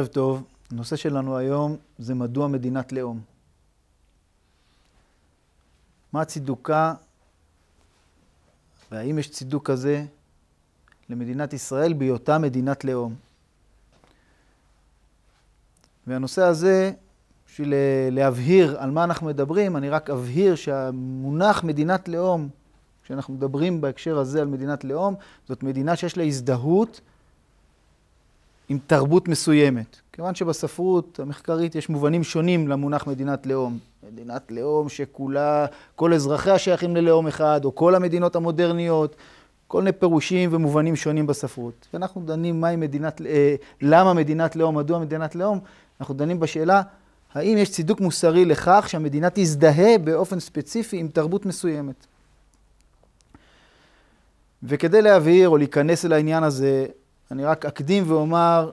ערב טוב, הנושא שלנו היום זה מדוע מדינת לאום. מה צידוקה והאם יש צידוק כזה למדינת ישראל בהיותה מדינת לאום. והנושא הזה, בשביל להבהיר על מה אנחנו מדברים, אני רק אבהיר שהמונח מדינת לאום, כשאנחנו מדברים בהקשר הזה על מדינת לאום, זאת מדינה שיש לה הזדהות עם תרבות מסוימת. כיוון שבספרות המחקרית יש מובנים שונים למונח מדינת לאום. מדינת לאום שכולה, כל אזרחיה שייכים ללאום אחד, או כל המדינות המודרניות, כל מיני פירושים ומובנים שונים בספרות. ואנחנו דנים מהי מדינת, אה, למה מדינת לאום, מדוע מדינת לאום, אנחנו דנים בשאלה האם יש צידוק מוסרי לכך שהמדינה תזדהה באופן ספציפי עם תרבות מסוימת. וכדי להבהיר או להיכנס אל העניין הזה, אני רק אקדים ואומר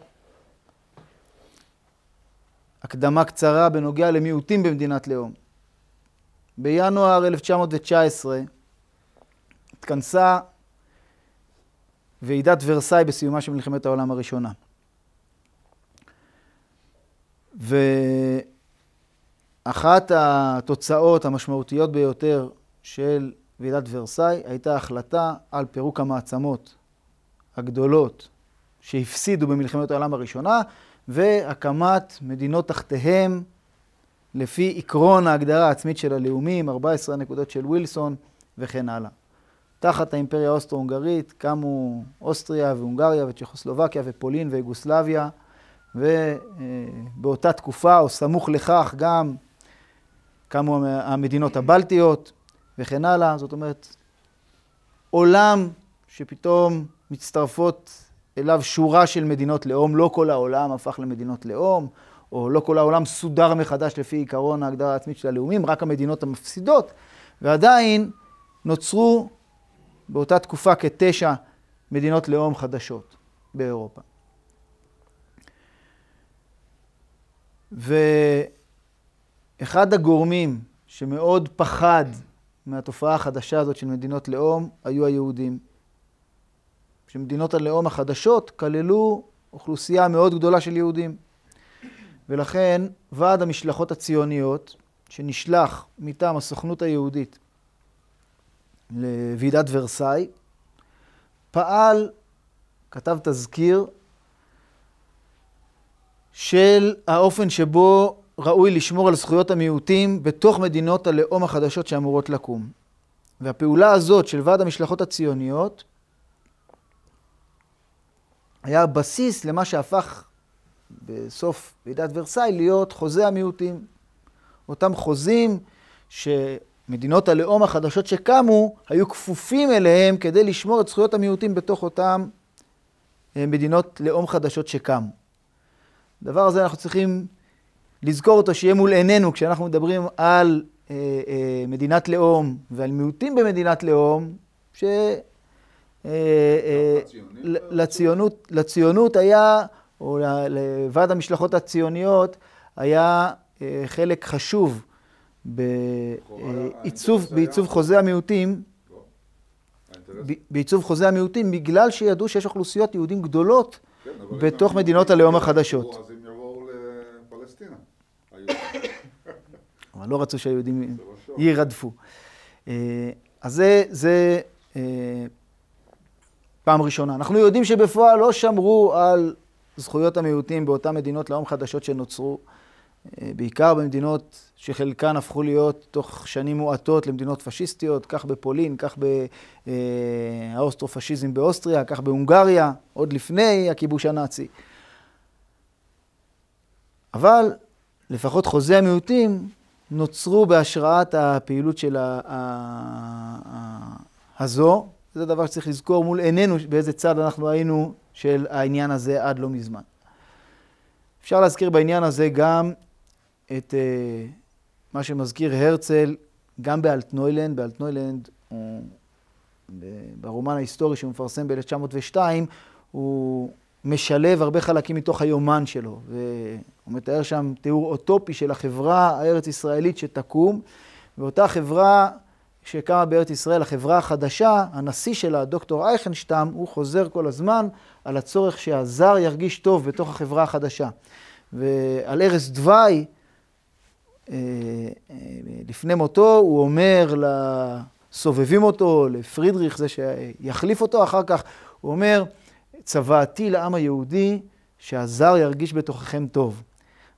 הקדמה קצרה בנוגע למיעוטים במדינת לאום. בינואר 1919 התכנסה ועידת ורסאי בסיומה של מלחמת העולם הראשונה. ואחת התוצאות המשמעותיות ביותר של ועידת ורסאי הייתה החלטה על פירוק המעצמות הגדולות שהפסידו במלחמת העולם הראשונה, והקמת מדינות תחתיהם לפי עקרון ההגדרה העצמית של הלאומים, 14 הנקודות של ווילסון וכן הלאה. תחת האימפריה האוסטרו-הונגרית קמו אוסטריה והונגריה וצ'כוסלובקיה ופולין ויוגוסלביה, ובאותה תקופה, או סמוך לכך, גם קמו המדינות הבלטיות וכן הלאה. זאת אומרת, עולם שפתאום מצטרפות אליו שורה של מדינות לאום, לא כל העולם הפך למדינות לאום, או לא כל העולם סודר מחדש לפי עיקרון ההגדרה העצמית של הלאומים, רק המדינות המפסידות, ועדיין נוצרו באותה תקופה כתשע מדינות לאום חדשות באירופה. ואחד הגורמים שמאוד פחד מהתופעה החדשה הזאת של מדינות לאום היו היהודים. שמדינות הלאום החדשות כללו אוכלוסייה מאוד גדולה של יהודים. ולכן ועד המשלחות הציוניות, שנשלח מטעם הסוכנות היהודית לוועידת ורסאי, פעל, כתב תזכיר, של האופן שבו ראוי לשמור על זכויות המיעוטים בתוך מדינות הלאום החדשות שאמורות לקום. והפעולה הזאת של ועד המשלחות הציוניות היה בסיס למה שהפך בסוף ועידת ורסאי להיות חוזה המיעוטים. אותם חוזים שמדינות הלאום החדשות שקמו היו כפופים אליהם כדי לשמור את זכויות המיעוטים בתוך אותם אה, מדינות לאום חדשות שקמו. הדבר הזה אנחנו צריכים לזכור אותו, שיהיה מול עינינו כשאנחנו מדברים על אה, אה, מדינת לאום ועל מיעוטים במדינת לאום, ש... אה, אה, לציונות, לציונות היה, או לוועד המשלחות הציוניות, היה אה, חלק חשוב בעיצוב, בעיצוב חוזה המיעוטים, לא, בעיצוב חוזה המיעוטים, בגלל שידעו שיש אוכלוסיות יהודים גדולות כן, בתוך מדינות הלאום החדשות. אז הם יבואו לפלסטינה. אבל לא רצו שהיהודים יירדפו. אז זה, זה פעם ראשונה. אנחנו יודעים שבפועל לא שמרו על זכויות המיעוטים באותן מדינות לאום חדשות שנוצרו, אה, בעיקר במדינות שחלקן הפכו להיות תוך שנים מועטות למדינות פשיסטיות, כך בפולין, כך באוסטרו-פשיזם באוסטריה, כך בהונגריה, עוד לפני הכיבוש הנאצי. אבל לפחות חוזי המיעוטים נוצרו בהשראת הפעילות של הזו, זה דבר שצריך לזכור מול עינינו באיזה צד אנחנו היינו של העניין הזה עד לא מזמן. אפשר להזכיר בעניין הזה גם את uh, מה שמזכיר הרצל, גם באלטנוילנד, באלטנוילנד, הוא, ברומן ההיסטורי שהוא מפרסם ב-1902, הוא משלב הרבה חלקים מתוך היומן שלו, והוא מתאר שם תיאור אוטופי של החברה הארץ-ישראלית שתקום, ואותה חברה כשקמה בארץ ישראל החברה החדשה, הנשיא שלה, דוקטור אייכנשטם, הוא חוזר כל הזמן על הצורך שהזר ירגיש טוב בתוך החברה החדשה. ועל ערש דווי, אה, אה, לפני מותו, הוא אומר לסובבים אותו, לפרידריך, זה שיחליף אותו אחר כך, הוא אומר, צוואתי לעם היהודי שהזר ירגיש בתוככם טוב.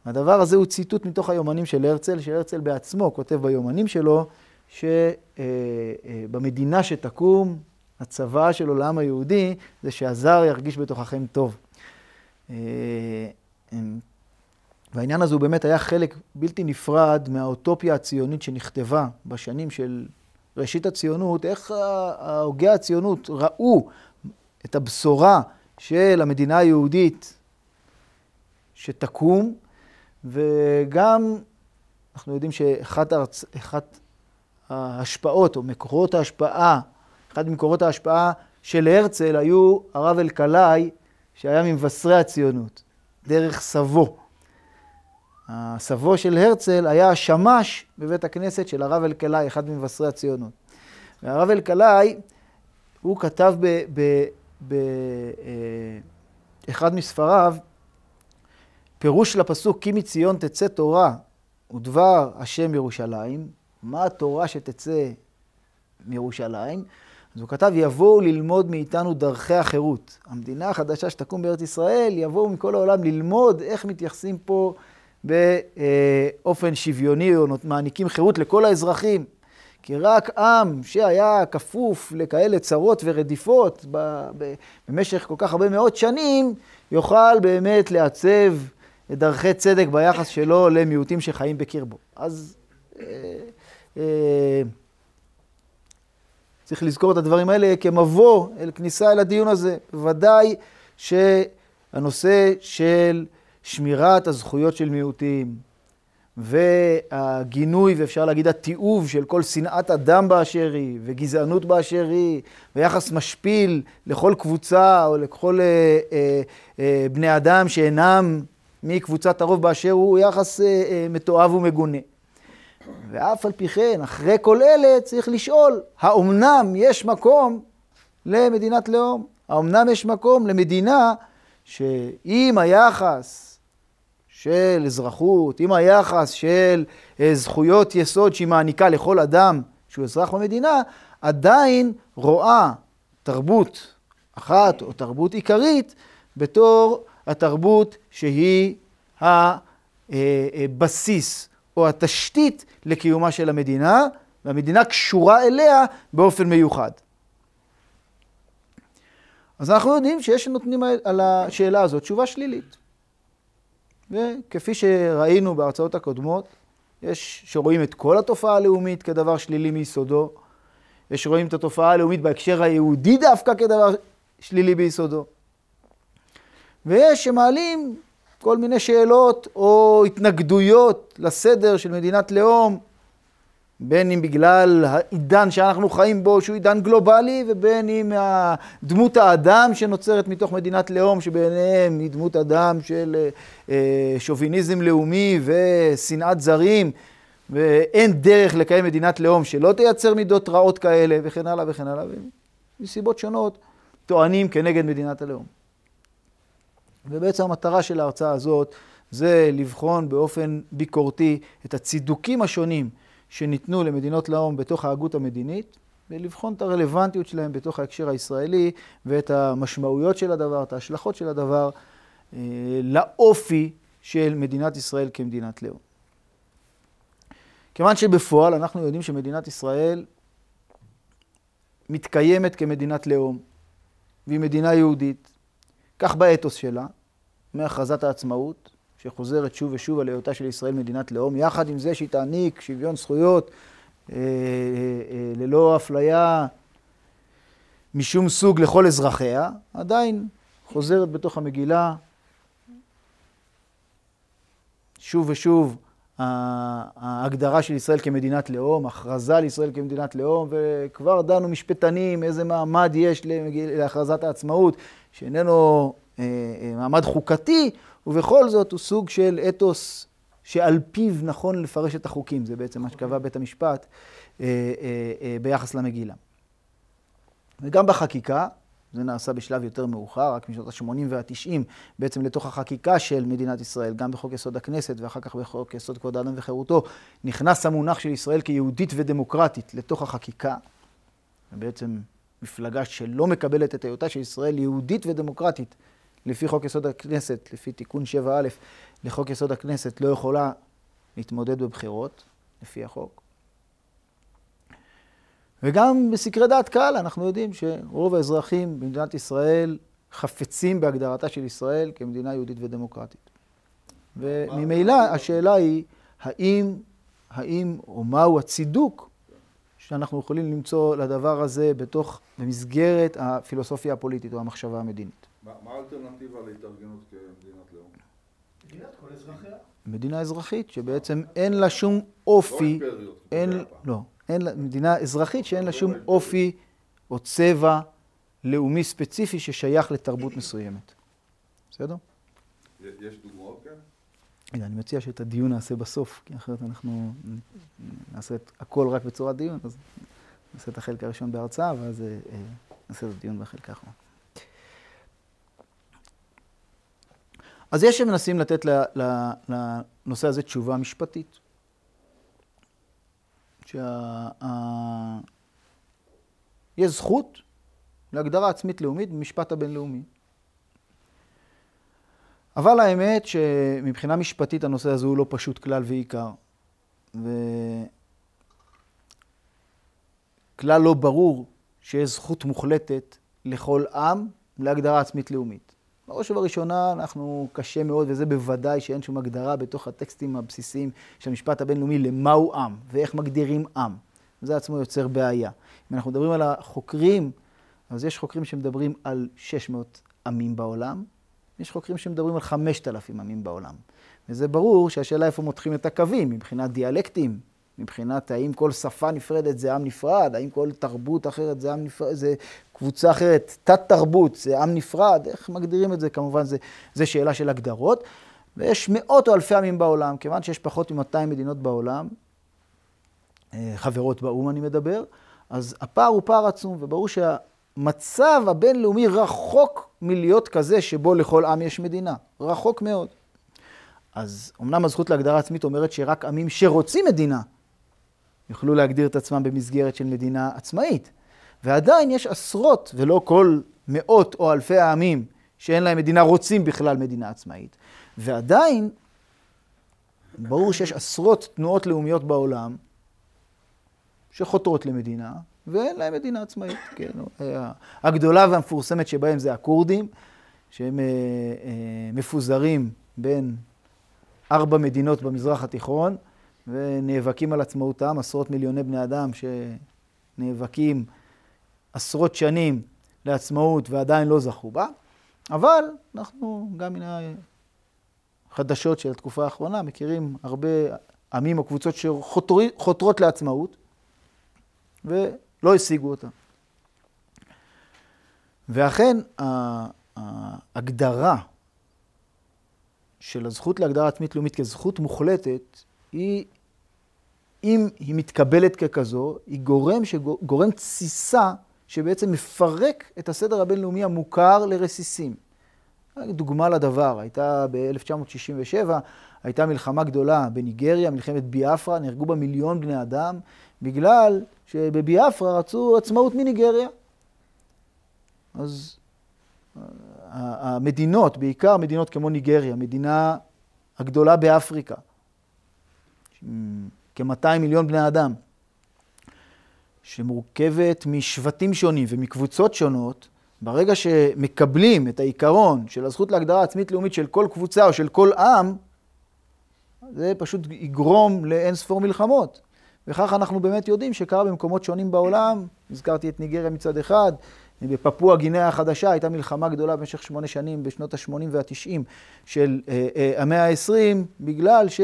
הדבר הזה הוא ציטוט מתוך היומנים של הרצל, שהרצל בעצמו כותב ביומנים שלו, שבמדינה אה, שתקום, הצוואה של עולם היהודי, זה שהזר ירגיש בתוככם טוב. והעניין הזה הוא באמת היה חלק בלתי נפרד מהאוטופיה הציונית שנכתבה בשנים של ראשית הציונות, איך הוגי הציונות ראו את הבשורה של המדינה היהודית שתקום, וגם אנחנו יודעים שאחת. ההשפעות או מקורות ההשפעה, אחד ממקורות ההשפעה של הרצל היו הרב אלקלעי, שהיה ממבשרי הציונות, דרך סבו. הסבו של הרצל היה השמש בבית הכנסת של הרב אלקלעי, אחד ממבשרי הציונות. והרב אלקלעי, הוא כתב באחד אה, מספריו, פירוש לפסוק כי מציון תצא תורה ודבר השם ירושלים, מה התורה שתצא מירושלים? אז הוא כתב, יבואו ללמוד מאיתנו דרכי החירות. המדינה החדשה שתקום בארץ ישראל, יבואו מכל העולם ללמוד איך מתייחסים פה באופן שוויוני, או מעניקים חירות לכל האזרחים. כי רק עם שהיה כפוף לכאלה צרות ורדיפות במשך כל כך הרבה מאות שנים, יוכל באמת לעצב דרכי צדק ביחס שלו למיעוטים שחיים בקרבו. אז אה, צריך לזכור את הדברים האלה כמבוא אל כניסה אל הדיון הזה. בוודאי שהנושא של שמירת הזכויות של מיעוטים, והגינוי, ואפשר להגיד התיעוב של כל שנאת אדם באשר היא, וגזענות באשר היא, ויחס משפיל לכל קבוצה או לכל אה, אה, אה, בני אדם שאינם מקבוצת הרוב באשר הוא, הוא יחס אה, אה, מתועב ומגונה. ואף על פי כן, אחרי כל אלה צריך לשאול, האומנם יש מקום למדינת לאום? האומנם יש מקום למדינה שאם היחס של אזרחות, עם היחס של אה, זכויות יסוד שהיא מעניקה לכל אדם שהוא אזרח במדינה, עדיין רואה תרבות אחת או תרבות עיקרית בתור התרבות שהיא הבסיס או התשתית לקיומה של המדינה, והמדינה קשורה אליה באופן מיוחד. אז אנחנו יודעים שיש שנותנים על השאלה הזאת תשובה שלילית. וכפי שראינו בהרצאות הקודמות, יש שרואים את כל התופעה הלאומית כדבר שלילי מיסודו, יש שרואים את התופעה הלאומית בהקשר היהודי דווקא כדבר שלילי ביסודו. ויש שמעלים כל מיני שאלות או התנגדויות לסדר של מדינת לאום, בין אם בגלל העידן שאנחנו חיים בו, שהוא עידן גלובלי, ובין אם דמות האדם שנוצרת מתוך מדינת לאום, שבעיניהם היא דמות אדם של אה, שוביניזם לאומי ושנאת זרים, ואין דרך לקיים מדינת לאום שלא תייצר מידות רעות כאלה, וכן הלאה וכן הלאה, ומסיבות שונות טוענים כנגד מדינת הלאום. ובעצם המטרה של ההרצאה הזאת זה לבחון באופן ביקורתי את הצידוקים השונים שניתנו למדינות לאום בתוך ההגות המדינית, ולבחון את הרלוונטיות שלהם בתוך ההקשר הישראלי ואת המשמעויות של הדבר, את ההשלכות של הדבר אה, לאופי של מדינת ישראל כמדינת לאום. כיוון שבפועל אנחנו יודעים שמדינת ישראל מתקיימת כמדינת לאום, והיא מדינה יהודית, כך באתוס שלה, מהכרזת העצמאות, שחוזרת שוב ושוב על היותה של ישראל מדינת לאום, יחד עם זה שהיא תעניק שוויון זכויות אה, אה, אה, ללא אפליה משום סוג לכל אזרחיה, עדיין חוזרת בתוך המגילה שוב ושוב ההגדרה של ישראל כמדינת לאום, הכרזה על ישראל כמדינת לאום, וכבר דנו משפטנים איזה מעמד יש להכרזת העצמאות, שאיננו מעמד חוקתי, ובכל זאת הוא סוג של אתוס שעל פיו נכון לפרש את החוקים, זה בעצם מה שקבע בית המשפט ביחס למגילה. וגם בחקיקה, זה נעשה בשלב יותר מאוחר, רק משנות ה-80 וה-90, בעצם לתוך החקיקה של מדינת ישראל, גם בחוק יסוד הכנסת ואחר כך בחוק יסוד כבוד האדם וחירותו, נכנס המונח של ישראל כיהודית ודמוקרטית לתוך החקיקה. ובעצם מפלגה שלא מקבלת את היותה של ישראל יהודית ודמוקרטית, לפי חוק יסוד הכנסת, לפי תיקון 7א לחוק יסוד הכנסת, לא יכולה להתמודד בבחירות, לפי החוק. וגם בסקרי דעת קהל אנחנו יודעים שרוב האזרחים במדינת ישראל חפצים בהגדרתה של ישראל כמדינה יהודית ודמוקרטית. וממילא השאלה היא, האם, האם או מהו הצידוק שאנחנו יכולים למצוא לדבר הזה בתוך, במסגרת הפילוסופיה הפוליטית או המחשבה המדינית. מה האלטרנטיבה להתארגנות כמדינת לאום? מדינת כל אזרחיה. מדינה אזרחית שבעצם אין לה שום אופי, לא אימפריות. אין, לא, אין לה, מדינה אזרחית שאין לה שום אופי או צבע לאומי ספציפי ששייך לתרבות מסוימת. בסדר? יש דוגמאות? רגע, אני מציע שאת הדיון נעשה בסוף, כי אחרת אנחנו נעשה את הכל רק בצורת דיון, אז נעשה את החלק הראשון בהרצאה, ואז אה, נעשה את הדיון בחלק האחרון. אז יש שמנסים לתת לנושא הזה תשובה משפטית. שיש זכות להגדרה עצמית לאומית במשפט הבינלאומי. אבל האמת שמבחינה משפטית הנושא הזה הוא לא פשוט כלל ועיקר. וכלל לא ברור שיש זכות מוחלטת לכל עם להגדרה עצמית לאומית. בראש ובראשונה אנחנו קשה מאוד, וזה בוודאי שאין שום הגדרה בתוך הטקסטים הבסיסיים של המשפט הבינלאומי למהו עם ואיך מגדירים עם. זה עצמו יוצר בעיה. אם אנחנו מדברים על החוקרים, אז יש חוקרים שמדברים על 600 עמים בעולם, יש חוקרים שמדברים על 5,000 עמים בעולם. וזה ברור שהשאלה איפה מותחים את הקווים, מבחינת דיאלקטים, מבחינת האם כל שפה נפרדת זה עם נפרד, האם כל תרבות אחרת זה עם נפרד, זה קבוצה אחרת, תת-תרבות זה עם נפרד, איך מגדירים את זה? כמובן זה, זה שאלה של הגדרות. ויש מאות או אלפי עמים בעולם, כיוון שיש פחות מ-200 מדינות בעולם, אה, חברות באו"ם אני מדבר, אז הפער הוא פער עצום, וברור שהמצב הבינלאומי רחוק מלהיות כזה שבו לכל עם יש מדינה. רחוק מאוד. אז אמנם הזכות להגדרה עצמית אומרת שרק עמים שרוצים מדינה יוכלו להגדיר את עצמם במסגרת של מדינה עצמאית. ועדיין יש עשרות, ולא כל מאות או אלפי העמים שאין להם מדינה, רוצים בכלל מדינה עצמאית. ועדיין, ברור שיש עשרות תנועות לאומיות בעולם שחותרות למדינה, ואין להם מדינה עצמאית. כן, הגדולה והמפורסמת שבהם זה הכורדים, שהם אה, אה, מפוזרים בין ארבע מדינות במזרח התיכון, ונאבקים על עצמאותם, עשרות מיליוני בני אדם שנאבקים עשרות שנים לעצמאות ועדיין לא זכו בה, אבל אנחנו גם מן החדשות של התקופה האחרונה מכירים הרבה עמים או קבוצות שחותרות לעצמאות ולא השיגו אותה. ואכן ההגדרה של הזכות להגדרה עצמית לאומית כזכות מוחלטת היא אם היא מתקבלת ככזו, היא גורם, שגורם תסיסה שבעצם מפרק את הסדר הבינלאומי המוכר לרסיסים. דוגמה לדבר, הייתה ב-1967, הייתה מלחמה גדולה בניגריה, מלחמת ביאפרה, נהרגו בה מיליון בני אדם, בגלל שבביאפרה רצו עצמאות מניגריה. אז המדינות, בעיקר מדינות כמו ניגריה, מדינה הגדולה באפריקה, כ-200 מיליון בני אדם, שמורכבת משבטים שונים ומקבוצות שונות, ברגע שמקבלים את העיקרון של הזכות להגדרה עצמית לאומית של כל קבוצה או של כל עם, זה פשוט יגרום לאין ספור מלחמות. וכך אנחנו באמת יודעים שקרה במקומות שונים בעולם, הזכרתי את ניגריה מצד אחד, בפפואה גינאה החדשה הייתה מלחמה גדולה במשך שמונה שנים בשנות ה-80 וה-90 של אה, אה, המאה ה-20, בגלל ש...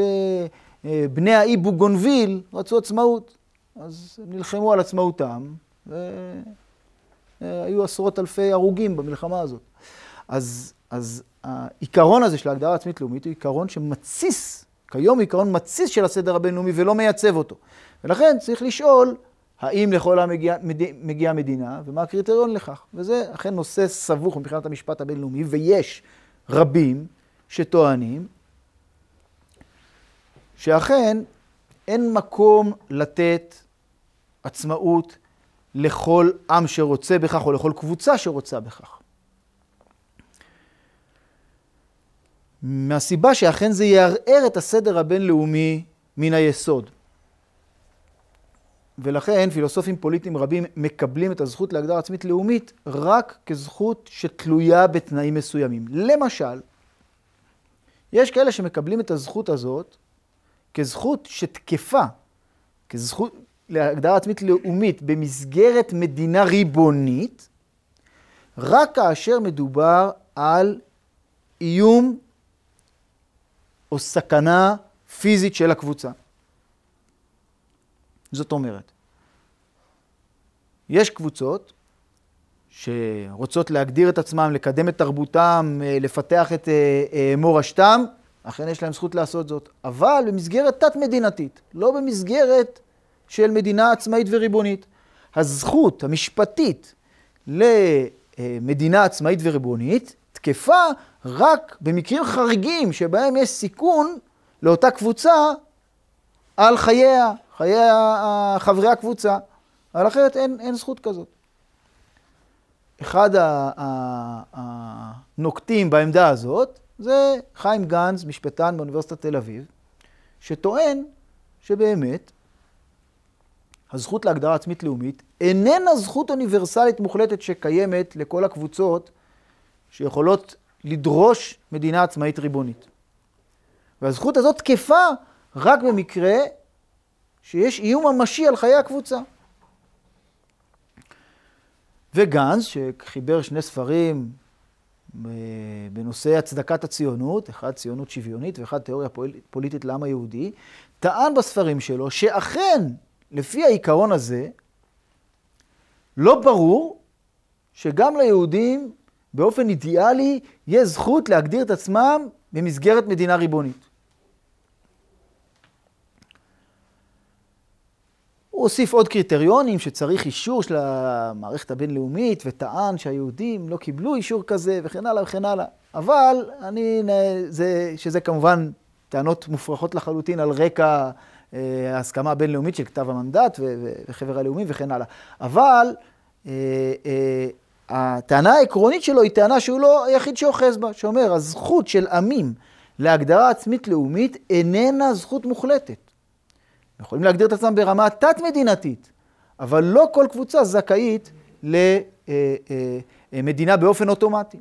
אה, בני האי בוגונביל רצו עצמאות, אז הם נלחמו על עצמאותם, והיו עשרות אלפי הרוגים במלחמה הזאת. אז, אז העיקרון הזה של ההגדרה עצמית לאומית הוא עיקרון שמתסיס, כיום עיקרון מתסיס של הסדר הבינלאומי ולא מייצב אותו. ולכן צריך לשאול האם לכל העם מגיעה מגיע מדינה, ומה הקריטריון לכך. וזה אכן נושא סבוך מבחינת המשפט הבינלאומי, ויש רבים שטוענים שאכן אין מקום לתת עצמאות לכל עם שרוצה בכך, או לכל קבוצה שרוצה בכך. מהסיבה שאכן זה יערער את הסדר הבינלאומי מן היסוד. ולכן פילוסופים פוליטיים רבים מקבלים את הזכות להגדרה עצמית לאומית רק כזכות שתלויה בתנאים מסוימים. למשל, יש כאלה שמקבלים את הזכות הזאת כזכות שתקפה, כזכות להגדרה עצמית לאומית במסגרת מדינה ריבונית, רק כאשר מדובר על איום או סכנה פיזית של הקבוצה. זאת אומרת, יש קבוצות שרוצות להגדיר את עצמם, לקדם את תרבותם, אה, לפתח את אה, אה, מורשתם, אכן יש להם זכות לעשות זאת, אבל במסגרת תת-מדינתית, לא במסגרת של מדינה עצמאית וריבונית. הזכות המשפטית למדינה עצמאית וריבונית תקפה רק במקרים חריגים שבהם יש סיכון לאותה קבוצה על חייה, חיי חברי הקבוצה, אבל אחרת אין, אין זכות כזאת. אחד הנוקטים בעמדה הזאת זה חיים גנץ, משפטן באוניברסיטת תל אביב, שטוען שבאמת הזכות להגדרה עצמית לאומית איננה זכות אוניברסלית מוחלטת שקיימת לכל הקבוצות שיכולות לדרוש מדינה עצמאית ריבונית. והזכות הזאת תקפה רק במקרה שיש איום ממשי על חיי הקבוצה. וגנץ, שחיבר שני ספרים בנושא הצדקת הציונות, אחד ציונות שוויונית ואחד תיאוריה פוליטית לעם היהודי, טען בספרים שלו שאכן, לפי העיקרון הזה, לא ברור שגם ליהודים באופן אידיאלי יש זכות להגדיר את עצמם במסגרת מדינה ריבונית. הוא הוסיף עוד קריטריונים שצריך אישור של המערכת הבינלאומית, וטען שהיהודים לא קיבלו אישור כזה, וכן הלאה וכן הלאה. אבל אני, זה, שזה כמובן טענות מופרכות לחלוטין על רקע אה, ההסכמה הבינלאומית של כתב המנדט וחבר הלאומים וכן הלאה. אבל אה, אה, הטענה העקרונית שלו היא טענה שהוא לא היחיד שאוחז בה, שאומר, הזכות של עמים להגדרה עצמית לאומית איננה זכות מוחלטת. יכולים להגדיר את עצמם ברמה תת-מדינתית, אבל לא כל קבוצה זכאית למדינה אה, אה, באופן אוטומטי.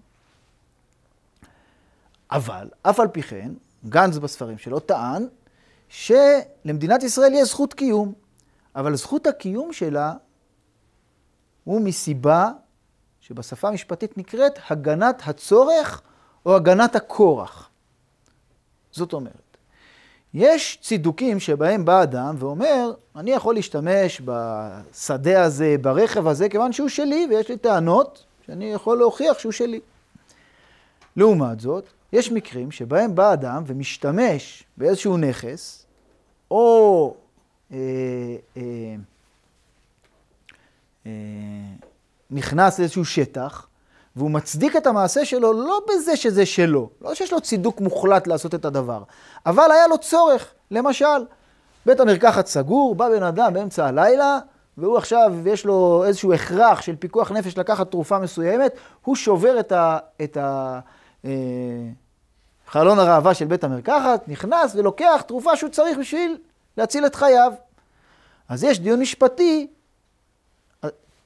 אבל, אף על פי כן, גנץ בספרים שלו טען שלמדינת ישראל יש זכות קיום, אבל זכות הקיום שלה הוא מסיבה שבשפה המשפטית נקראת הגנת הצורך או הגנת הכורח. זאת אומרת, יש צידוקים שבהם בא אדם ואומר, אני יכול להשתמש בשדה הזה, ברכב הזה, כיוון שהוא שלי, ויש לי טענות שאני יכול להוכיח שהוא שלי. לעומת זאת, יש מקרים שבהם בא אדם ומשתמש באיזשהו נכס, או אה, אה, אה, נכנס לאיזשהו שטח, והוא מצדיק את המעשה שלו לא בזה שזה שלו, לא שיש לו צידוק מוחלט לעשות את הדבר, אבל היה לו צורך. למשל, בית המרקחת סגור, בא בן אדם באמצע הלילה, והוא עכשיו, יש לו איזשהו הכרח של פיקוח נפש לקחת תרופה מסוימת, הוא שובר את, ה, את ה, אה, חלון הראווה של בית המרקחת, נכנס ולוקח תרופה שהוא צריך בשביל להציל את חייו. אז יש דיון משפטי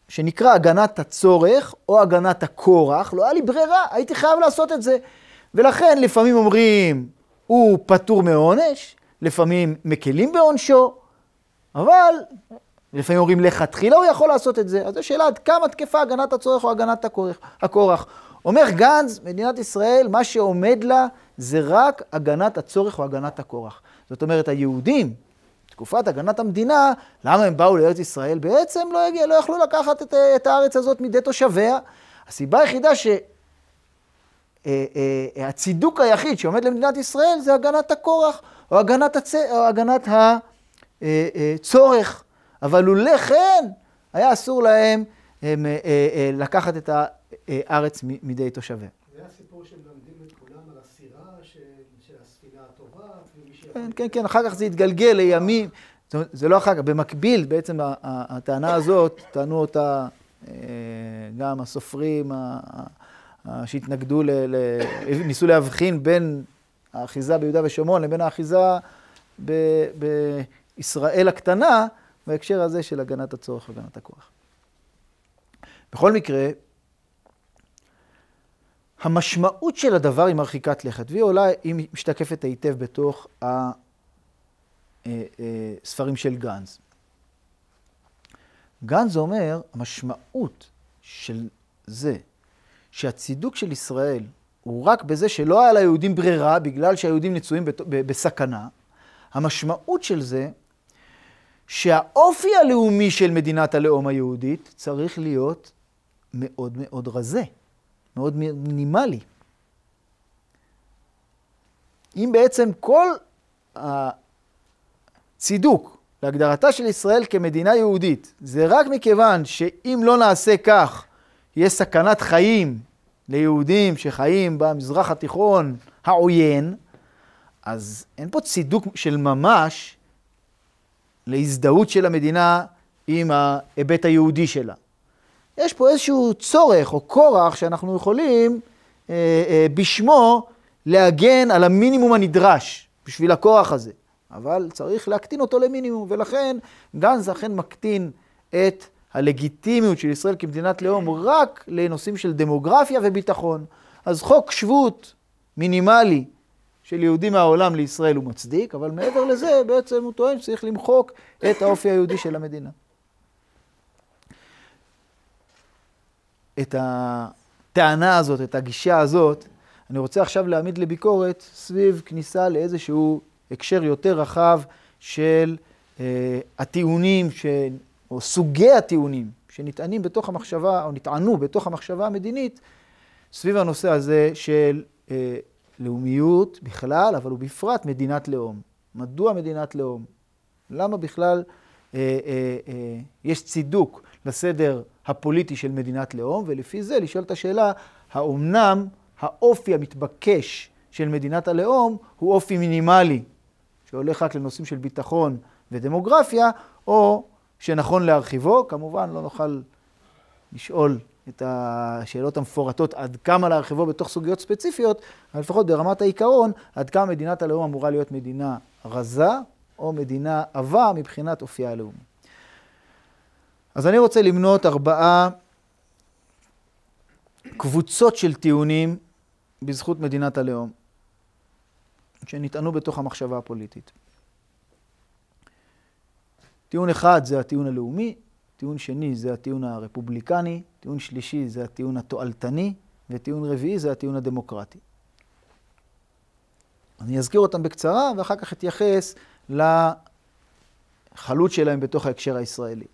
שנקרא הגנת הצורך או הגנת הכורח, לא היה לי ברירה, הייתי חייב לעשות את זה. ולכן לפעמים אומרים, הוא פטור מעונש, לפעמים מקלים בעונשו, אבל לפעמים אומרים לכתחילה הוא יכול לעשות את זה. אז זו שאלה עד כמה תקפה הגנת הצורך או הגנת הכורח. אומר גנץ, מדינת ישראל, מה שעומד לה זה רק הגנת הצורך או הגנת הכורח. זאת אומרת, היהודים, תקופת הגנת המדינה, למה הם באו לארץ ישראל? בעצם לא, הגיע, לא יכלו לקחת את, את הארץ הזאת מידי תושביה. הסיבה היחידה שהצידוק אה, אה, היחיד שעומד למדינת ישראל זה הגנת הכורח, או הגנת, הצ... או הגנת הצורך. אבל לולא כן, היה אסור להם הם, אה, אה, לקחת את הארץ מידי תושביה. זה הסיפור שמלמדים את כולם על הסירה של, של הספינה הטובה, כן, כן, כן, אחר כך זה התגלגל לימים, זה לא אחר כך, במקביל בעצם הטענה הזאת, טענו אותה אה, גם הסופרים שהתנגדו, ניסו להבחין בין האחיזה ביהודה ושומרון לבין האחיזה בישראל הקטנה, בהקשר הזה של הגנת הצורך והגנת הכוח. בכל מקרה, המשמעות של הדבר היא מרחיקת לכת, והיא עולה, היא משתקפת היטב בתוך הספרים של גנץ. גנץ אומר, המשמעות של זה שהצידוק של ישראל הוא רק בזה שלא היה ליהודים ברירה בגלל שהיהודים נצויים בסכנה, המשמעות של זה שהאופי הלאומי של מדינת הלאום היהודית צריך להיות מאוד מאוד רזה, מאוד מינימלי. אם בעצם כל הצידוק להגדרתה של ישראל כמדינה יהודית זה רק מכיוון שאם לא נעשה כך, יהיה סכנת חיים ליהודים שחיים במזרח התיכון העוין, אז אין פה צידוק של ממש להזדהות של המדינה עם ההיבט היהודי שלה. יש פה איזשהו צורך או כורח שאנחנו יכולים אה, אה, בשמו להגן על המינימום הנדרש בשביל הכורח הזה. אבל צריך להקטין אותו למינימום, ולכן גנץ אכן מקטין את הלגיטימיות של ישראל כמדינת לאום רק לנושאים של דמוגרפיה וביטחון. אז חוק שבות מינימלי של יהודים מהעולם לישראל הוא מצדיק, אבל מעבר לזה בעצם הוא טוען שצריך למחוק את האופי היהודי של המדינה. את הטענה הזאת, את הגישה הזאת, אני רוצה עכשיו להעמיד לביקורת סביב כניסה לאיזשהו הקשר יותר רחב של אה, הטיעונים, ש... או סוגי הטיעונים שנטענים בתוך המחשבה, או נטענו בתוך המחשבה המדינית, סביב הנושא הזה של אה, לאומיות בכלל, אבל ובפרט מדינת לאום. מדוע מדינת לאום? למה בכלל אה, אה, אה, יש צידוק לסדר הפוליטי של מדינת לאום, ולפי זה לשאול את השאלה, האומנם האופי המתבקש של מדינת הלאום הוא אופי מינימלי, שהולך רק לנושאים של ביטחון ודמוגרפיה, או שנכון להרחיבו. כמובן, לא נוכל לשאול את השאלות המפורטות עד כמה להרחיבו בתוך סוגיות ספציפיות, אבל לפחות ברמת העיקרון, עד כמה מדינת הלאום אמורה להיות מדינה רזה או מדינה עבה מבחינת אופייה הלאומי. אז אני רוצה למנות ארבעה קבוצות של טיעונים בזכות מדינת הלאום, שנטענו בתוך המחשבה הפוליטית. טיעון אחד זה הטיעון הלאומי, טיעון שני זה הטיעון הרפובליקני, טיעון שלישי זה הטיעון התועלתני, וטיעון רביעי זה הטיעון הדמוקרטי. אני אזכיר אותם בקצרה, ואחר כך אתייחס לחלוט שלהם בתוך ההקשר הישראלי.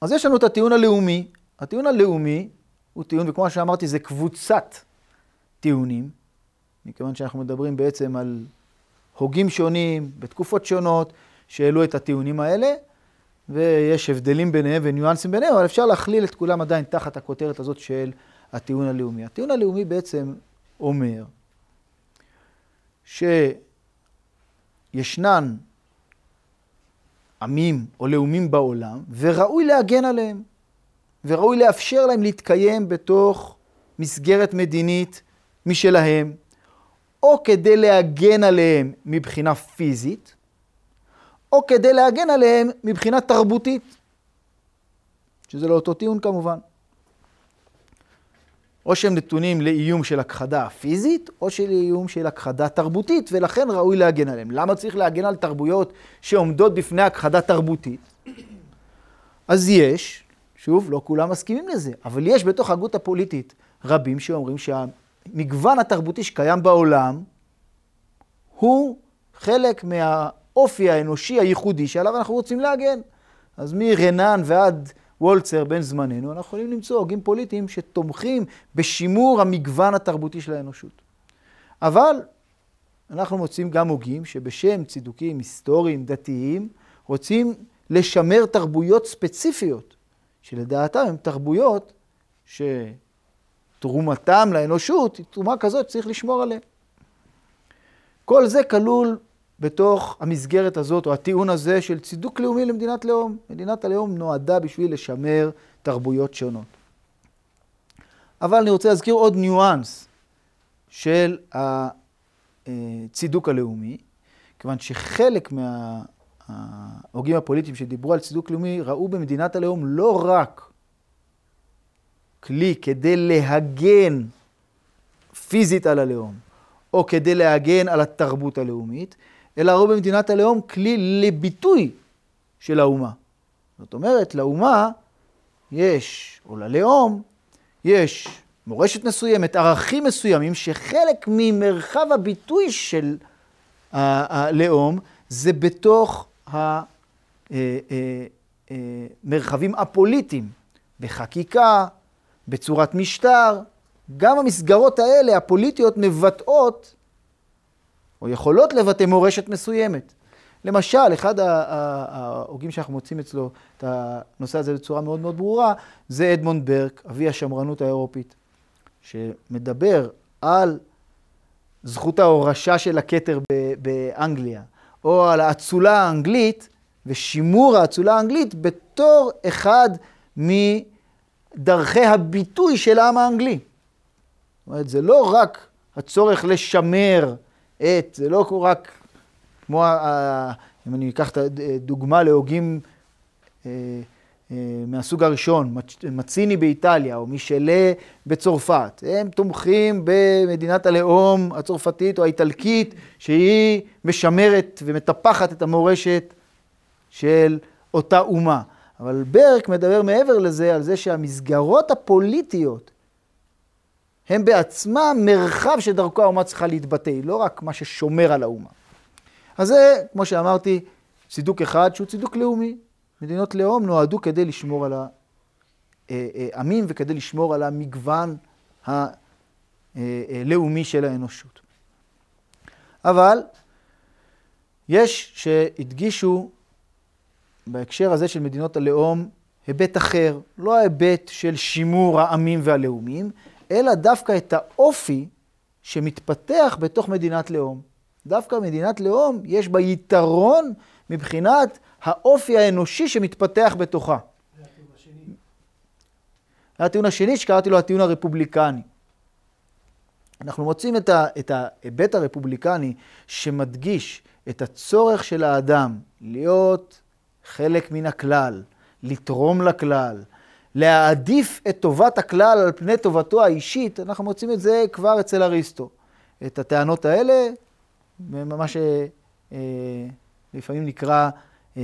אז יש לנו את הטיעון הלאומי. הטיעון הלאומי הוא טיעון, וכמו שאמרתי, זה קבוצת טיעונים, מכיוון שאנחנו מדברים בעצם על הוגים שונים, בתקופות שונות, שהעלו את הטיעונים האלה, ויש הבדלים ביניהם וניואנסים ביניהם, אבל אפשר להכליל את כולם עדיין תחת הכותרת הזאת של הטיעון הלאומי. הטיעון הלאומי בעצם אומר שישנן עמים או לאומים בעולם, וראוי להגן עליהם, וראוי לאפשר להם להתקיים בתוך מסגרת מדינית משלהם, או כדי להגן עליהם מבחינה פיזית, או כדי להגן עליהם מבחינה תרבותית, שזה לא אותו טיעון כמובן. או שהם נתונים לאיום של הכחדה פיזית, או של איום של הכחדה תרבותית, ולכן ראוי להגן עליהם. למה צריך להגן על תרבויות שעומדות בפני הכחדה תרבותית? אז יש, שוב, לא כולם מסכימים לזה, אבל יש בתוך ההגות הפוליטית רבים שאומרים שהמגוון התרבותי שקיים בעולם הוא חלק מהאופי האנושי הייחודי שעליו אנחנו רוצים להגן. אז מרנן ועד וולצר בן זמננו, אנחנו יכולים למצוא הוגים פוליטיים שתומכים בשימור המגוון התרבותי של האנושות. אבל אנחנו מוצאים גם הוגים שבשם צידוקים היסטוריים, דתיים, רוצים לשמר תרבויות ספציפיות, שלדעתם הן תרבויות שתרומתם לאנושות היא תרומה כזאת שצריך לשמור עליה. כל זה כלול בתוך המסגרת הזאת, או הטיעון הזה של צידוק לאומי למדינת לאום. מדינת הלאום נועדה בשביל לשמר תרבויות שונות. אבל אני רוצה להזכיר עוד ניואנס של הצידוק הלאומי, כיוון שחלק מההוגים הפוליטיים שדיברו על צידוק לאומי ראו במדינת הלאום לא רק כלי כדי להגן פיזית על הלאום, או כדי להגן על התרבות הלאומית, אלא ראו במדינת הלאום כלי לביטוי של האומה. זאת אומרת, לאומה יש, או ללאום, יש מורשת מסוימת, ערכים מסוימים, שחלק ממרחב הביטוי של הלאום זה בתוך המרחבים אה, אה, אה, הפוליטיים, בחקיקה, בצורת משטר. גם המסגרות האלה, הפוליטיות, מבטאות או יכולות לבטא מורשת מסוימת. למשל, אחד ההוגים שאנחנו מוצאים אצלו את הנושא הזה בצורה מאוד מאוד ברורה, זה אדמונד ברק, אבי השמרנות האירופית, שמדבר על זכות ההורשה של הכתר באנגליה, או על האצולה האנגלית ושימור האצולה האנגלית בתור אחד מדרכי הביטוי של העם האנגלי. זאת אומרת, זה לא רק הצורך לשמר את, זה לא רק כמו, אם אני אקח את הדוגמה להוגים אה, אה, מהסוג הראשון, מציני באיטליה או מישלה בצרפת, הם תומכים במדינת הלאום הצרפתית או האיטלקית, שהיא משמרת ומטפחת את המורשת של אותה אומה. אבל ברק מדבר מעבר לזה, על זה שהמסגרות הפוליטיות הם בעצמם מרחב שדרכו האומה צריכה להתבטא, לא רק מה ששומר על האומה. אז זה, כמו שאמרתי, צידוק אחד שהוא צידוק לאומי. מדינות לאום נועדו כדי לשמור על העמים וכדי לשמור על המגוון הלאומי של האנושות. אבל יש שהדגישו בהקשר הזה של מדינות הלאום היבט אחר, לא ההיבט של שימור העמים והלאומים, אלא דווקא את האופי שמתפתח בתוך מדינת לאום. דווקא מדינת לאום יש בה יתרון מבחינת האופי האנושי שמתפתח בתוכה. זה הטיעון השני. הטיעון השני שקראתי לו הטיעון הרפובליקני. אנחנו מוצאים את, את ההיבט הרפובליקני שמדגיש את הצורך של האדם להיות חלק מן הכלל, לתרום לכלל, להעדיף את טובת הכלל על פני טובתו האישית, אנחנו מוצאים את זה כבר אצל אריסטו. את הטענות האלה, מה שלפעמים נקרא אה,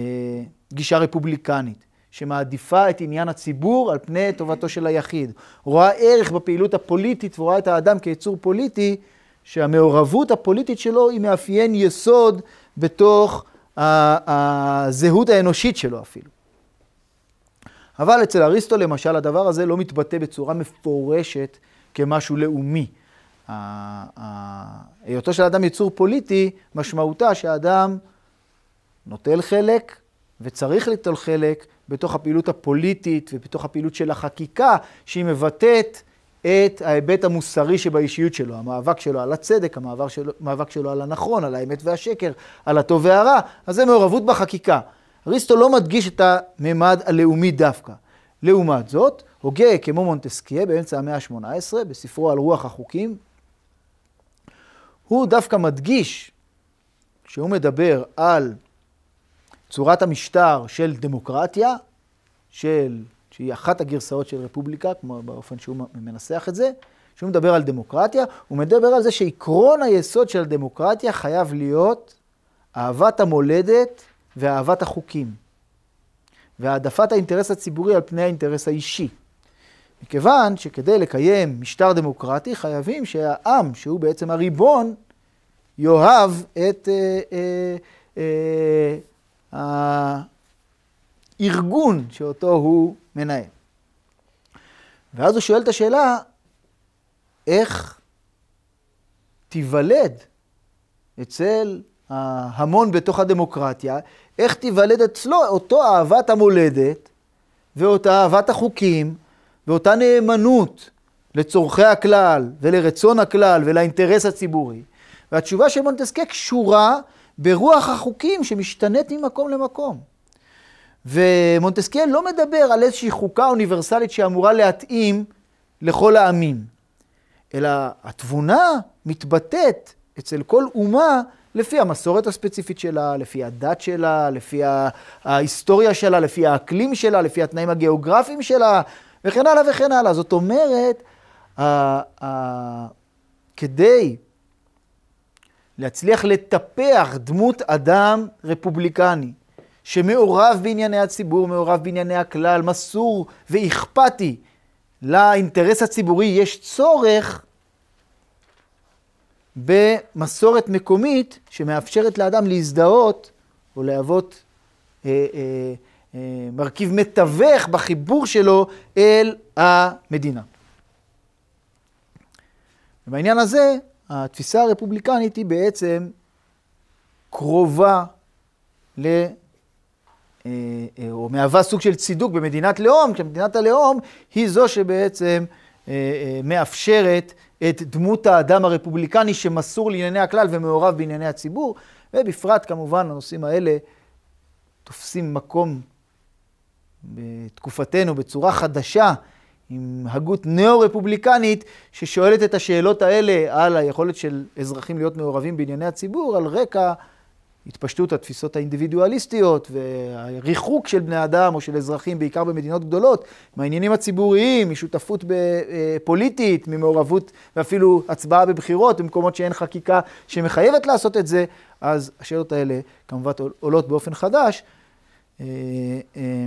גישה רפובליקנית, שמעדיפה את עניין הציבור על פני טובתו של היחיד. רואה ערך בפעילות הפוליטית ורואה את האדם כיצור פוליטי, שהמעורבות הפוליטית שלו היא מאפיין יסוד בתוך הזהות האנושית שלו אפילו. אבל אצל אריסטו למשל הדבר הזה לא מתבטא בצורה מפורשת כמשהו לאומי. היותו של אדם יצור פוליטי, משמעותה שהאדם נוטל חלק וצריך ליטול חלק בתוך הפעילות הפוליטית ובתוך הפעילות של החקיקה, שהיא מבטאת את ההיבט המוסרי שבאישיות שלו, המאבק שלו על הצדק, המאבק שלו, המאבק שלו על הנכון, על האמת והשקר, על הטוב והרע, אז זה מעורבות בחקיקה. אריסטו לא מדגיש את הממד הלאומי דווקא. לעומת זאת, הוגה כמו מונטסקיה באמצע המאה ה-18, בספרו על רוח החוקים, הוא דווקא מדגיש, כשהוא מדבר על צורת המשטר של דמוקרטיה, של, שהיא אחת הגרסאות של רפובליקה, כמו באופן שהוא מנסח את זה, כשהוא מדבר על דמוקרטיה, הוא מדבר על זה שעקרון היסוד של הדמוקרטיה חייב להיות אהבת המולדת ואהבת החוקים, והעדפת האינטרס הציבורי על פני האינטרס האישי. מכיוון שכדי לקיים משטר דמוקרטי חייבים שהעם, שהוא בעצם הריבון, יאהב את אה, אה, אה, הארגון שאותו הוא מנהל. ואז הוא שואל את השאלה, איך תיוולד אצל ההמון בתוך הדמוקרטיה, איך תיוולד אצלו אותו אהבת המולדת ואותה אהבת החוקים ואותה נאמנות לצורכי הכלל ולרצון הכלל ולאינטרס הציבורי. והתשובה של מונטסקה קשורה ברוח החוקים שמשתנית ממקום למקום. ומונטסקיה לא מדבר על איזושהי חוקה אוניברסלית שאמורה להתאים לכל העמים, אלא התבונה מתבטאת אצל כל אומה לפי המסורת הספציפית שלה, לפי הדת שלה, לפי ההיסטוריה שלה, לפי האקלים שלה, לפי התנאים הגיאוגרפיים שלה, וכן הלאה וכן הלאה. זאת אומרת, כדי להצליח לטפח דמות אדם רפובליקני, שמעורב בענייני הציבור, מעורב בענייני הכלל, מסור ואכפתי לאינטרס הציבורי, יש צורך במסורת מקומית שמאפשרת לאדם להזדהות או להוות אה, אה, אה, מרכיב מתווך בחיבור שלו אל המדינה. ובעניין הזה, התפיסה הרפובליקנית היא בעצם קרובה ל... אה, אה, או מהווה סוג של צידוק במדינת לאום, כשמדינת הלאום היא זו שבעצם אה, מאפשרת את דמות האדם הרפובליקני שמסור לענייני הכלל ומעורב בענייני הציבור, ובפרט כמובן הנושאים האלה תופסים מקום בתקופתנו בצורה חדשה, עם הגות ניאו-רפובליקנית ששואלת את השאלות האלה על היכולת של אזרחים להיות מעורבים בענייני הציבור, על רקע התפשטות התפיסות האינדיבידואליסטיות והריחוק של בני אדם או של אזרחים, בעיקר במדינות גדולות, מהעניינים הציבוריים, משותפות אה, פוליטית, ממעורבות ואפילו הצבעה בבחירות במקומות שאין חקיקה שמחייבת לעשות את זה, אז השאלות האלה כמובן עולות באופן חדש. אה, אה,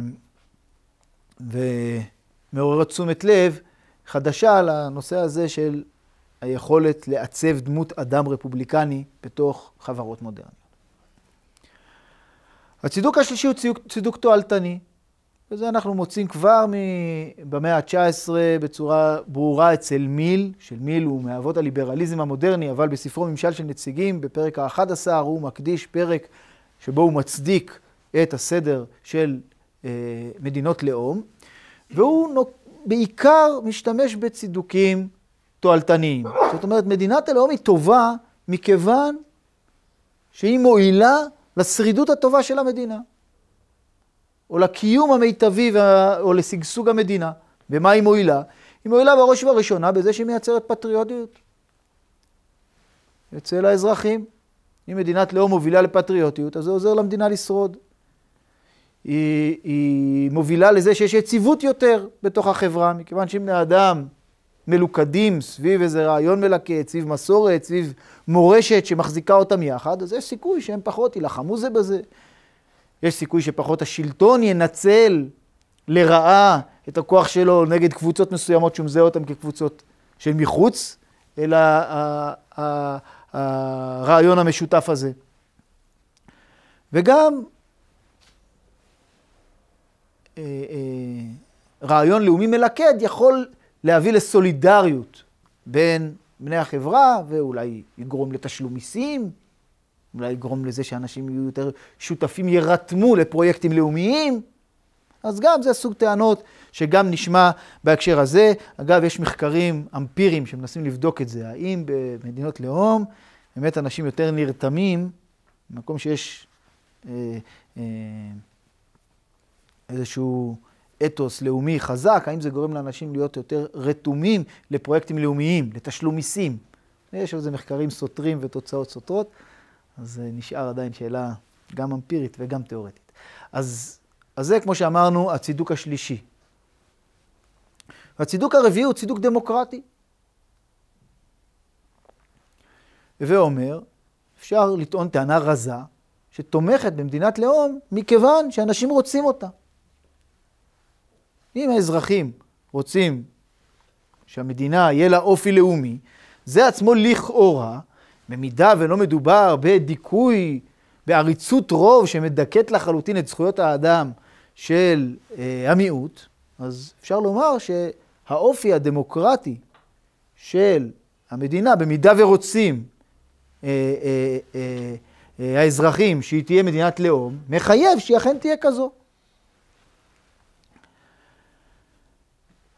ומעוררת תשומת לב חדשה לנושא הזה של היכולת לעצב דמות אדם רפובליקני בתוך חברות מודרניות. הצידוק השלישי הוא צידוק, צידוק תועלתני, וזה אנחנו מוצאים כבר במאה ה-19 בצורה ברורה אצל מיל, של מיל הוא מאבות הליברליזם המודרני, אבל בספרו ממשל של נציגים, בפרק ה-11 הוא מקדיש פרק שבו הוא מצדיק את הסדר של אה, מדינות לאום, והוא בעיקר משתמש בצידוקים תועלתניים. זאת אומרת, מדינת הלאום היא טובה מכיוון שהיא מועילה לשרידות הטובה של המדינה, או לקיום המיטבי וה... או לשגשוג המדינה. במה היא מועילה? היא מועילה בראש ובראשונה בזה שהיא מייצרת פטריוטיות אצל האזרחים. אם מדינת לאום מובילה לפטריוטיות, אז זה עוזר למדינה לשרוד. היא, היא מובילה לזה שיש יציבות יותר בתוך החברה, מכיוון שאם בני אדם מלוכדים סביב איזה רעיון מלקט, סביב מסורת, סביב מורשת שמחזיקה אותם יחד, אז יש סיכוי שהם פחות יילחמו זה בזה. יש סיכוי שפחות השלטון ינצל לרעה את הכוח שלו נגד קבוצות מסוימות שהוא מזהה אותן כקבוצות של מחוץ אל הרעיון המשותף הזה. וגם אה, אה, רעיון לאומי מלכד יכול להביא לסולידריות בין בני החברה, ואולי יגרום לתשלום מיסים, אולי יגרום לזה שאנשים יהיו יותר שותפים, יירתמו לפרויקטים לאומיים. אז גם זה סוג טענות שגם נשמע בהקשר הזה. אגב, יש מחקרים אמפיריים שמנסים לבדוק את זה. האם במדינות לאום באמת אנשים יותר נרתמים, במקום שיש אה, אה, איזשהו אתוס לאומי חזק, האם זה גורם לאנשים להיות יותר רתומים לפרויקטים לאומיים, לתשלום מיסים. יש על זה מחקרים סותרים ותוצאות סותרות, אז אה, נשאר עדיין שאלה גם אמפירית וגם תיאורטית. אז, אז זה, כמו שאמרנו, הצידוק השלישי. והצידוק הרביעי הוא צידוק דמוקרטי. הווה אומר, אפשר לטעון טענה רזה, שתומכת במדינת לאום מכיוון שאנשים רוצים אותה. אם האזרחים רוצים שהמדינה יהיה לה אופי לאומי, זה עצמו לכאורה, במידה ולא מדובר בדיכוי, בעריצות רוב שמדכאת לחלוטין את זכויות האדם של אה, המיעוט, אז אפשר לומר שהאופי הדמוקרטי של המדינה, במידה ורוצים אה, אה, אה, אה, האזרחים שהיא תהיה מדינת לאום, מחייב שהיא אכן תהיה כזו.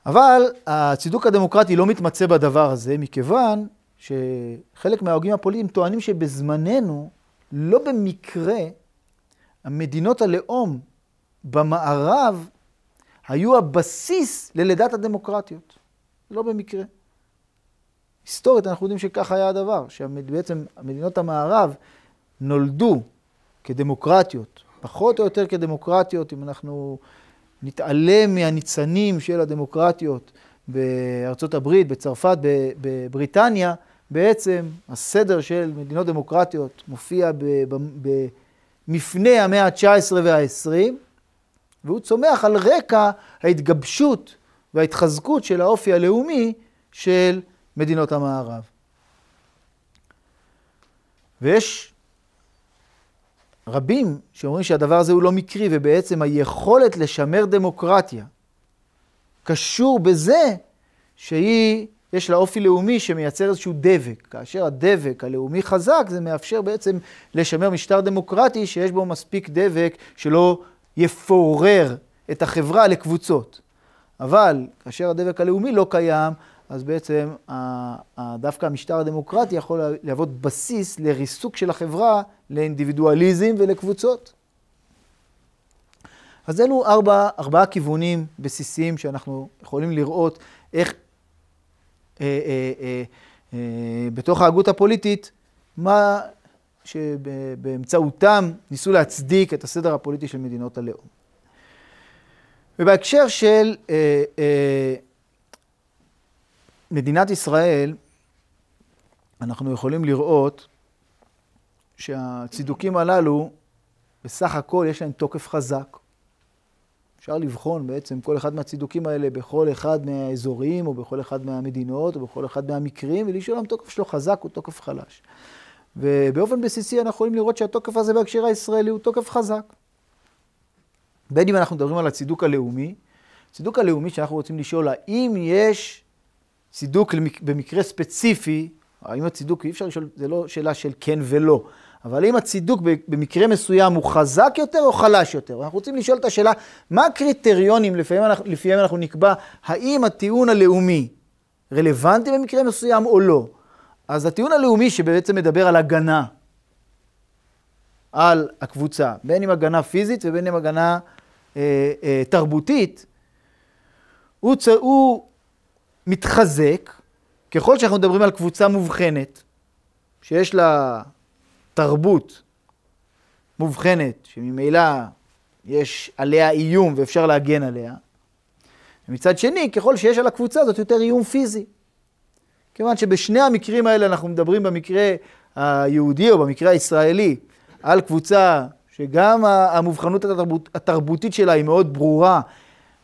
אבל הצידוק הדמוקרטי לא מתמצא בדבר הזה, מכיוון שחלק מההוגים הפוליטיים טוענים שבזמננו, לא במקרה, המדינות הלאום במערב היו הבסיס ללידת הדמוקרטיות. לא במקרה. היסטורית אנחנו יודעים שכך היה הדבר, שבעצם מדינות המערב נולדו כדמוקרטיות, פחות או יותר כדמוקרטיות, אם אנחנו נתעלם מהניצנים של הדמוקרטיות בארצות הברית, בצרפת, בבריטניה, בעצם הסדר של מדינות דמוקרטיות מופיע במפנה המאה ה-19 וה-20, והוא צומח על רקע ההתגבשות וההתחזקות של האופי הלאומי של מדינות המערב. ויש רבים שאומרים שהדבר הזה הוא לא מקרי, ובעצם היכולת לשמר דמוקרטיה קשור בזה שהיא, יש לה אופי לאומי שמייצר איזשהו דבק. כאשר הדבק הלאומי חזק, זה מאפשר בעצם לשמר משטר דמוקרטי שיש בו מספיק דבק שלא יפורר את החברה לקבוצות. אבל כאשר הדבק הלאומי לא קיים, אז בעצם דווקא המשטר הדמוקרטי יכול להוות בסיס לריסוק של החברה לאינדיבידואליזם ולקבוצות. אז אלו ארבע, ארבעה כיוונים בסיסיים שאנחנו יכולים לראות איך אה, אה, אה, אה, בתוך ההגות הפוליטית, מה שבאמצעותם ניסו להצדיק את הסדר הפוליטי של מדינות הלאום. ובהקשר של אה, אה, מדינת ישראל, אנחנו יכולים לראות שהצידוקים הללו, בסך הכל יש להם תוקף חזק. אפשר לבחון בעצם כל אחד מהצידוקים האלה בכל אחד מהאזורים, או בכל אחד מהמדינות, או בכל אחד מהמקרים, ולשאול אם התוקף שלו חזק או תוקף חלש. ובאופן בסיסי אנחנו יכולים לראות שהתוקף הזה בהקשר הישראלי הוא תוקף חזק. בין אם אנחנו מדברים על הצידוק הלאומי, הצידוק הלאומי שאנחנו רוצים לשאול, האם יש צידוק במקרה ספציפי, האם הצידוק, אי אפשר לשאול, זה לא שאלה של כן ולא, אבל האם הצידוק במקרה מסוים הוא חזק יותר או חלש יותר? אנחנו רוצים לשאול את השאלה, מה הקריטריונים לפיהם אנחנו, לפיהם אנחנו נקבע האם הטיעון הלאומי רלוונטי במקרה מסוים או לא? אז הטיעון הלאומי שבעצם מדבר על הגנה על הקבוצה, בין אם הגנה פיזית ובין אם הגנה אה, אה, תרבותית, הוא, צ... הוא מתחזק ככל שאנחנו מדברים על קבוצה מובחנת, שיש לה תרבות מובחנת, שממילא יש עליה איום ואפשר להגן עליה, ומצד שני, ככל שיש על הקבוצה הזאת יותר איום פיזי. כיוון שבשני המקרים האלה אנחנו מדברים במקרה היהודי או במקרה הישראלי על קבוצה שגם המובחנות התרבות, התרבותית שלה היא מאוד ברורה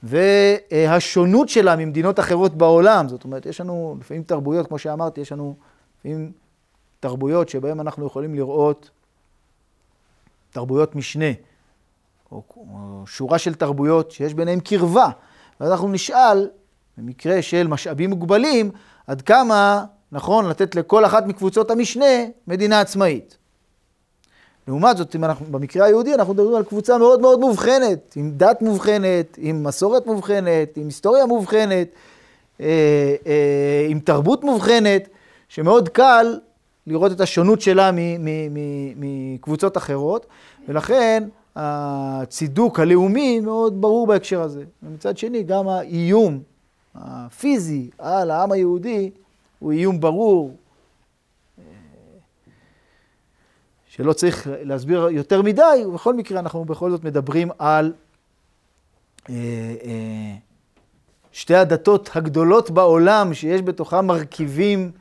והשונות שלה ממדינות אחרות בעולם, זאת אומרת, יש לנו לפעמים תרבויות, כמו שאמרתי, יש לנו לפעמים תרבויות שבהן אנחנו יכולים לראות תרבויות משנה, או, או שורה של תרבויות שיש ביניהן קרבה, ואז אנחנו נשאל, במקרה של משאבים מוגבלים, עד כמה נכון לתת לכל אחת מקבוצות המשנה מדינה עצמאית. לעומת זאת, אם אנחנו, במקרה היהודי אנחנו מדברים על קבוצה מאוד מאוד מובחנת, עם דת מובחנת, עם מסורת מובחנת, עם היסטוריה מובחנת, אה, אה, עם תרבות מובחנת, שמאוד קל לראות את השונות שלה מקבוצות אחרות, ולכן הצידוק הלאומי מאוד ברור בהקשר הזה. ומצד שני, גם האיום הפיזי על העם היהודי הוא איום ברור, שלא צריך להסביר יותר מדי, ובכל מקרה אנחנו בכל זאת מדברים על אה, אה, שתי הדתות הגדולות בעולם, שיש בתוכן מרכיבים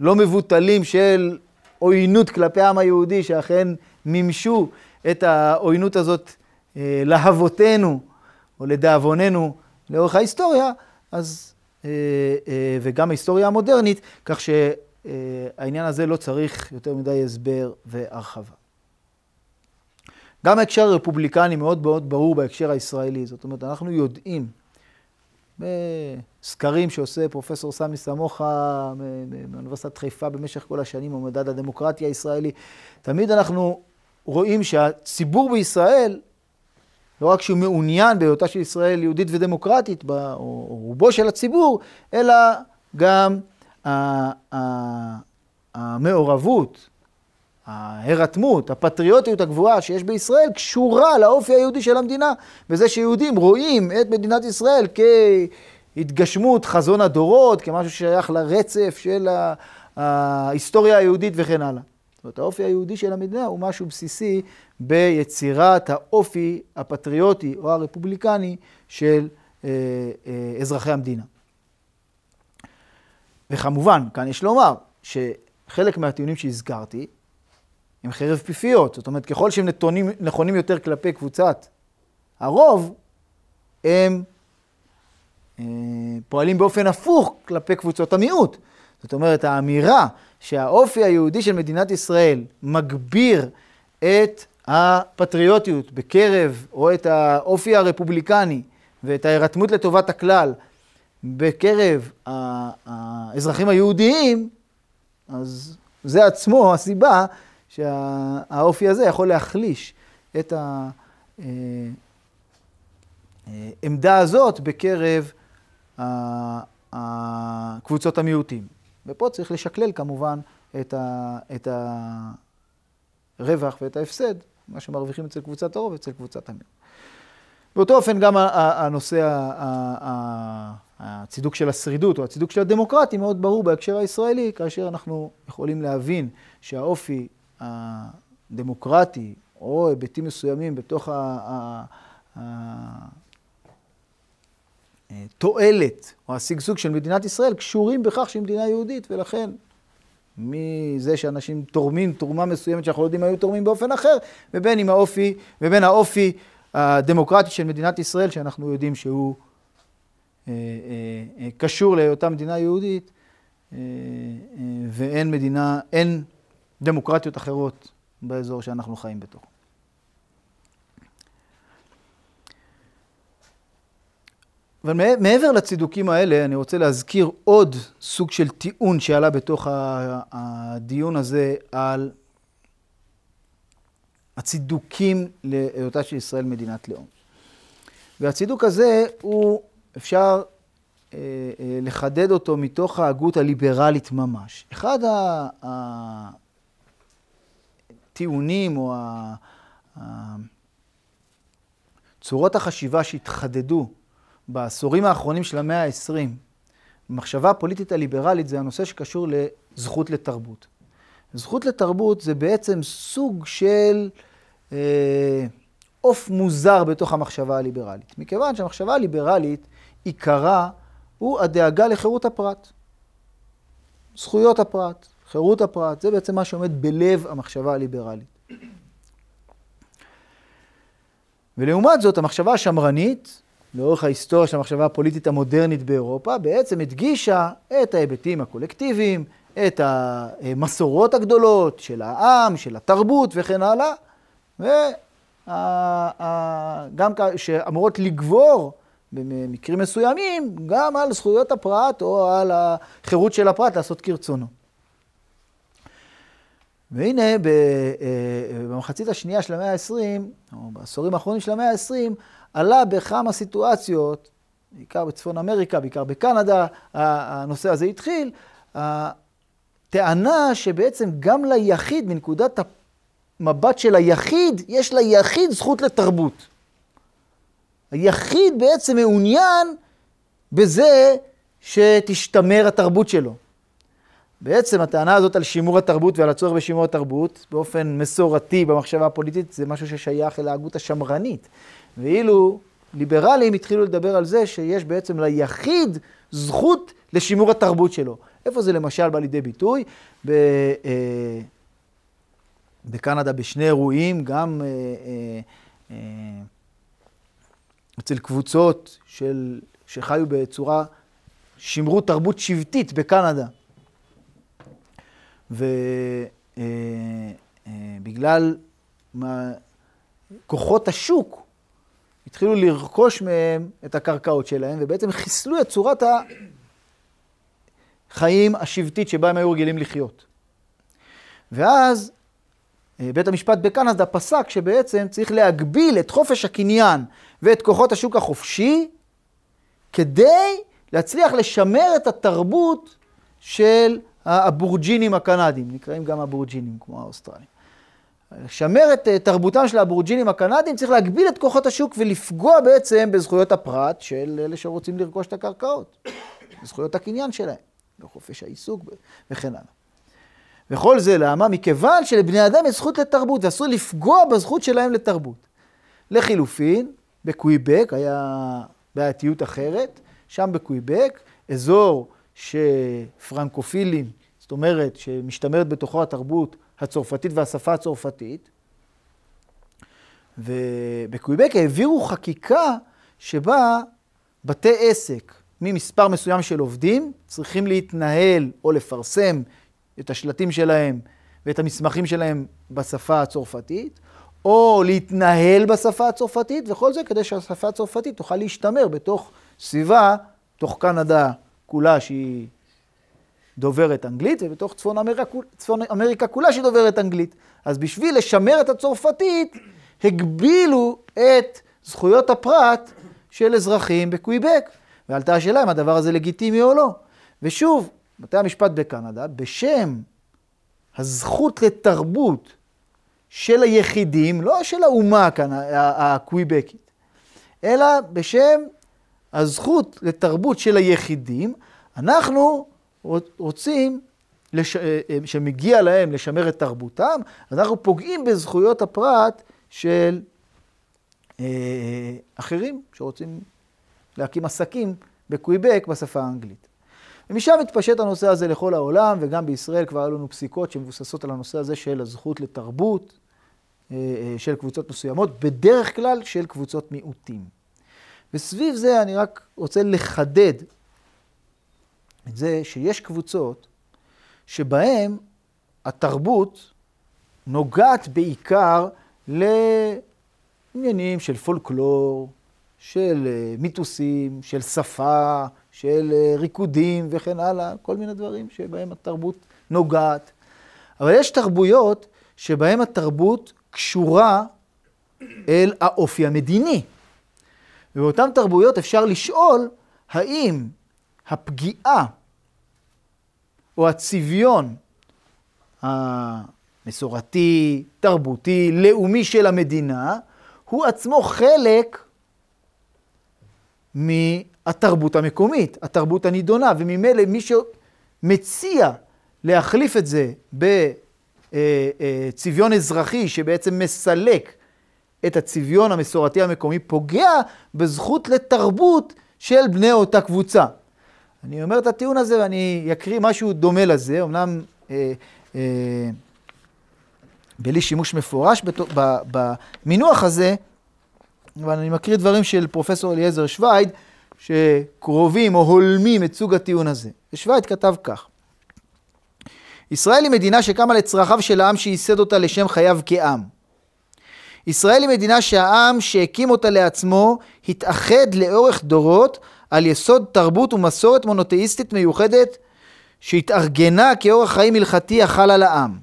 לא מבוטלים של עוינות כלפי העם היהודי, שאכן מימשו את העוינות הזאת אה, להבותינו, או לדאבוננו, לאורך ההיסטוריה, אז, וגם ההיסטוריה המודרנית, כך ש... אה, העניין הזה לא צריך יותר מדי הסבר והרחבה. גם ההקשר הרפובליקני מאוד מאוד ברור בהקשר הישראלי. זאת אומרת, אנחנו יודעים בסקרים שעושה פרופסור סמי סמוכה מאוניברסיטת חיפה במשך כל השנים, או מדד הדמוקרטיה הישראלי, תמיד אנחנו רואים שהציבור בישראל, לא רק שהוא מעוניין בהיותה של ישראל יהודית ודמוקרטית, או, רובו של הציבור, אלא גם המעורבות, ההירתמות, הפטריוטיות הגבוהה שיש בישראל, קשורה לאופי היהודי של המדינה, בזה שיהודים רואים את מדינת ישראל כהתגשמות חזון הדורות, כמשהו ששייך לרצף של ההיסטוריה היהודית וכן הלאה. זאת אומרת, האופי היהודי של המדינה הוא משהו בסיסי ביצירת האופי הפטריוטי או הרפובליקני של אה, אה, אזרחי המדינה. וכמובן, כאן יש לומר שחלק מהטיעונים שהזכרתי הם חרב פיפיות. זאת אומרת, ככל שהם נתונים, נכונים יותר כלפי קבוצת הרוב, הם אה, פועלים באופן הפוך כלפי קבוצות המיעוט. זאת אומרת, האמירה שהאופי היהודי של מדינת ישראל מגביר את הפטריוטיות בקרב, או את האופי הרפובליקני ואת ההירתמות לטובת הכלל בקרב האזרחים היהודיים, אז זה עצמו הסיבה שהאופי הזה יכול להחליש את העמדה הזאת בקרב קבוצות המיעוטים. ופה צריך לשקלל כמובן את, ה, את הרווח ואת ההפסד, מה שמרוויחים אצל קבוצת הרוב ואצל קבוצת המיעוט. באותו אופן גם הנושא, הצידוק של השרידות או הצידוק של הדמוקרטי מאוד ברור בהקשר הישראלי, כאשר אנחנו יכולים להבין שהאופי הדמוקרטי או היבטים מסוימים בתוך התועלת או השגשוג של מדינת ישראל קשורים בכך שהיא מדינה יהודית, ולכן מזה שאנשים תורמים תרומה מסוימת שאנחנו לא יודעים היו תורמים באופן אחר, ובין האופי, ובין האופי הדמוקרטי של מדינת ישראל, שאנחנו יודעים שהוא אה, אה, אה, קשור להיותה מדינה יהודית, ואין מדינה, אין דמוקרטיות אחרות באזור שאנחנו חיים בתוכו. אבל מעבר לצידוקים האלה, אני רוצה להזכיר עוד סוג של טיעון שעלה בתוך הדיון הזה על הצידוקים להיותה של ישראל מדינת לאום. והצידוק הזה הוא, אפשר אה, אה, לחדד אותו מתוך ההגות הליברלית ממש. אחד הטיעונים או צורות החשיבה שהתחדדו בעשורים האחרונים של המאה ה-20, במחשבה הפוליטית הליברלית זה הנושא שקשור לזכות לתרבות. זכות לתרבות זה בעצם סוג של עוף מוזר בתוך המחשבה הליברלית. מכיוון שהמחשבה הליברלית, עיקרה הוא הדאגה לחירות הפרט. זכויות הפרט, חירות הפרט, זה בעצם מה שעומד בלב המחשבה הליברלית. ולעומת זאת, המחשבה השמרנית, לאורך ההיסטוריה של המחשבה הפוליטית המודרנית באירופה, בעצם הדגישה את ההיבטים הקולקטיביים, את המסורות הגדולות של העם, של התרבות וכן הלאה, וגם שאמורות לגבור במקרים מסוימים גם על זכויות הפרט או על החירות של הפרט לעשות כרצונו. והנה, אה, במחצית השנייה של המאה ה-20, או בעשורים האחרונים של המאה ה-20, עלה בכמה סיטואציות, בעיקר בצפון אמריקה, בעיקר בקנדה, הנושא הזה התחיל, הטענה שבעצם גם ליחיד, מנקודת המבט של היחיד, יש ליחיד זכות לתרבות. היחיד בעצם מעוניין בזה שתשתמר התרבות שלו. בעצם הטענה הזאת על שימור התרבות ועל הצורך בשימור התרבות, באופן מסורתי במחשבה הפוליטית, זה משהו ששייך אל ההגות השמרנית. ואילו ליברלים התחילו לדבר על זה שיש בעצם ליחיד זכות לשימור התרבות שלו. איפה זה למשל בא לידי ביטוי? ב, אה, בקנדה בשני אירועים, גם אה, אה, אה, אצל קבוצות של, שחיו בצורה, שימרו תרבות שבטית בקנדה. ובגלל כוחות השוק, התחילו לרכוש מהם את הקרקעות שלהם, ובעצם חיסלו את צורת החיים השבטית שבה הם היו רגילים לחיות. ואז בית המשפט בקנדה פסק שבעצם צריך להגביל את חופש הקניין ואת כוחות השוק החופשי כדי להצליח לשמר את התרבות של האבורג'ינים הקנדים, נקראים גם אבורג'ינים כמו האוסטרלים. לשמר את אה, תרבותם של האבורג'ינים הקנדים צריך להגביל את כוחות השוק ולפגוע בעצם בזכויות הפרט של אלה שרוצים לרכוש את הקרקעות, בזכויות הקניין שלהם, בחופש העיסוק וכן הלאה. וכל זה למה? מכיוון שלבני אדם יש זכות לתרבות, ואסור לפגוע בזכות שלהם לתרבות. לחילופין, בקוויבק היה בעייתיות אחרת, שם בקוויבק, אזור שפרנקופילים, זאת אומרת, שמשתמרת בתוכו התרבות הצרפתית והשפה הצרפתית, ובקוויבק העבירו חקיקה שבה בתי עסק ממספר מסוים של עובדים צריכים להתנהל או לפרסם את השלטים שלהם ואת המסמכים שלהם בשפה הצרפתית, או להתנהל בשפה הצרפתית, וכל זה כדי שהשפה הצרפתית תוכל להשתמר בתוך סביבה, תוך קנדה כולה שהיא דוברת אנגלית, ובתוך צפון אמריקה, צפון אמריקה כולה שהיא דוברת אנגלית. אז בשביל לשמר את הצרפתית, הגבילו את זכויות הפרט של אזרחים בקוויבק. ועלתה השאלה אם הדבר הזה לגיטימי או לא. ושוב, בתי המשפט בקנדה, בשם הזכות לתרבות של היחידים, לא של האומה כאן, הקוויבקית, אלא בשם הזכות לתרבות של היחידים, אנחנו רוצים, לש... אה, אה, שמגיע להם לשמר את תרבותם, אנחנו פוגעים בזכויות הפרט של אה, אחרים שרוצים להקים עסקים בקוויבק בשפה האנגלית. ומשם התפשט הנושא הזה לכל העולם, וגם בישראל כבר היו לנו פסיקות שמבוססות על הנושא הזה של הזכות לתרבות אה, אה, של קבוצות מסוימות, בדרך כלל של קבוצות מיעוטים. וסביב זה אני רק רוצה לחדד את זה שיש קבוצות שבהן התרבות נוגעת בעיקר לעניינים של פולקלור, של אה, מיתוסים, של שפה, של אה, ריקודים וכן הלאה, כל מיני דברים שבהם התרבות נוגעת. אבל יש תרבויות שבהם התרבות קשורה אל האופי המדיני. ובאותן תרבויות אפשר לשאול האם הפגיעה או הצביון המסורתי, תרבותי, לאומי של המדינה, הוא עצמו חלק מהתרבות המקומית, התרבות הנידונה, וממילא מי שמציע להחליף את זה בצביון אזרחי שבעצם מסלק את הצביון המסורתי המקומי, פוגע בזכות לתרבות של בני אותה קבוצה. אני אומר את הטיעון הזה ואני אקריא משהו דומה לזה, אמנם אה, אה, בלי שימוש מפורש במינוח הזה, אבל אני מקריא דברים של פרופסור אליעזר שווייד, שקרובים או הולמים את סוג הטיעון הזה. ושווייד כתב כך: ישראל היא מדינה שקמה לצרכיו של העם שייסד אותה לשם חייו כעם. ישראל היא מדינה שהעם שהקים אותה לעצמו התאחד לאורך דורות על יסוד תרבות ומסורת מונותאיסטית מיוחדת שהתארגנה כאורח חיים הלכתי החל על העם.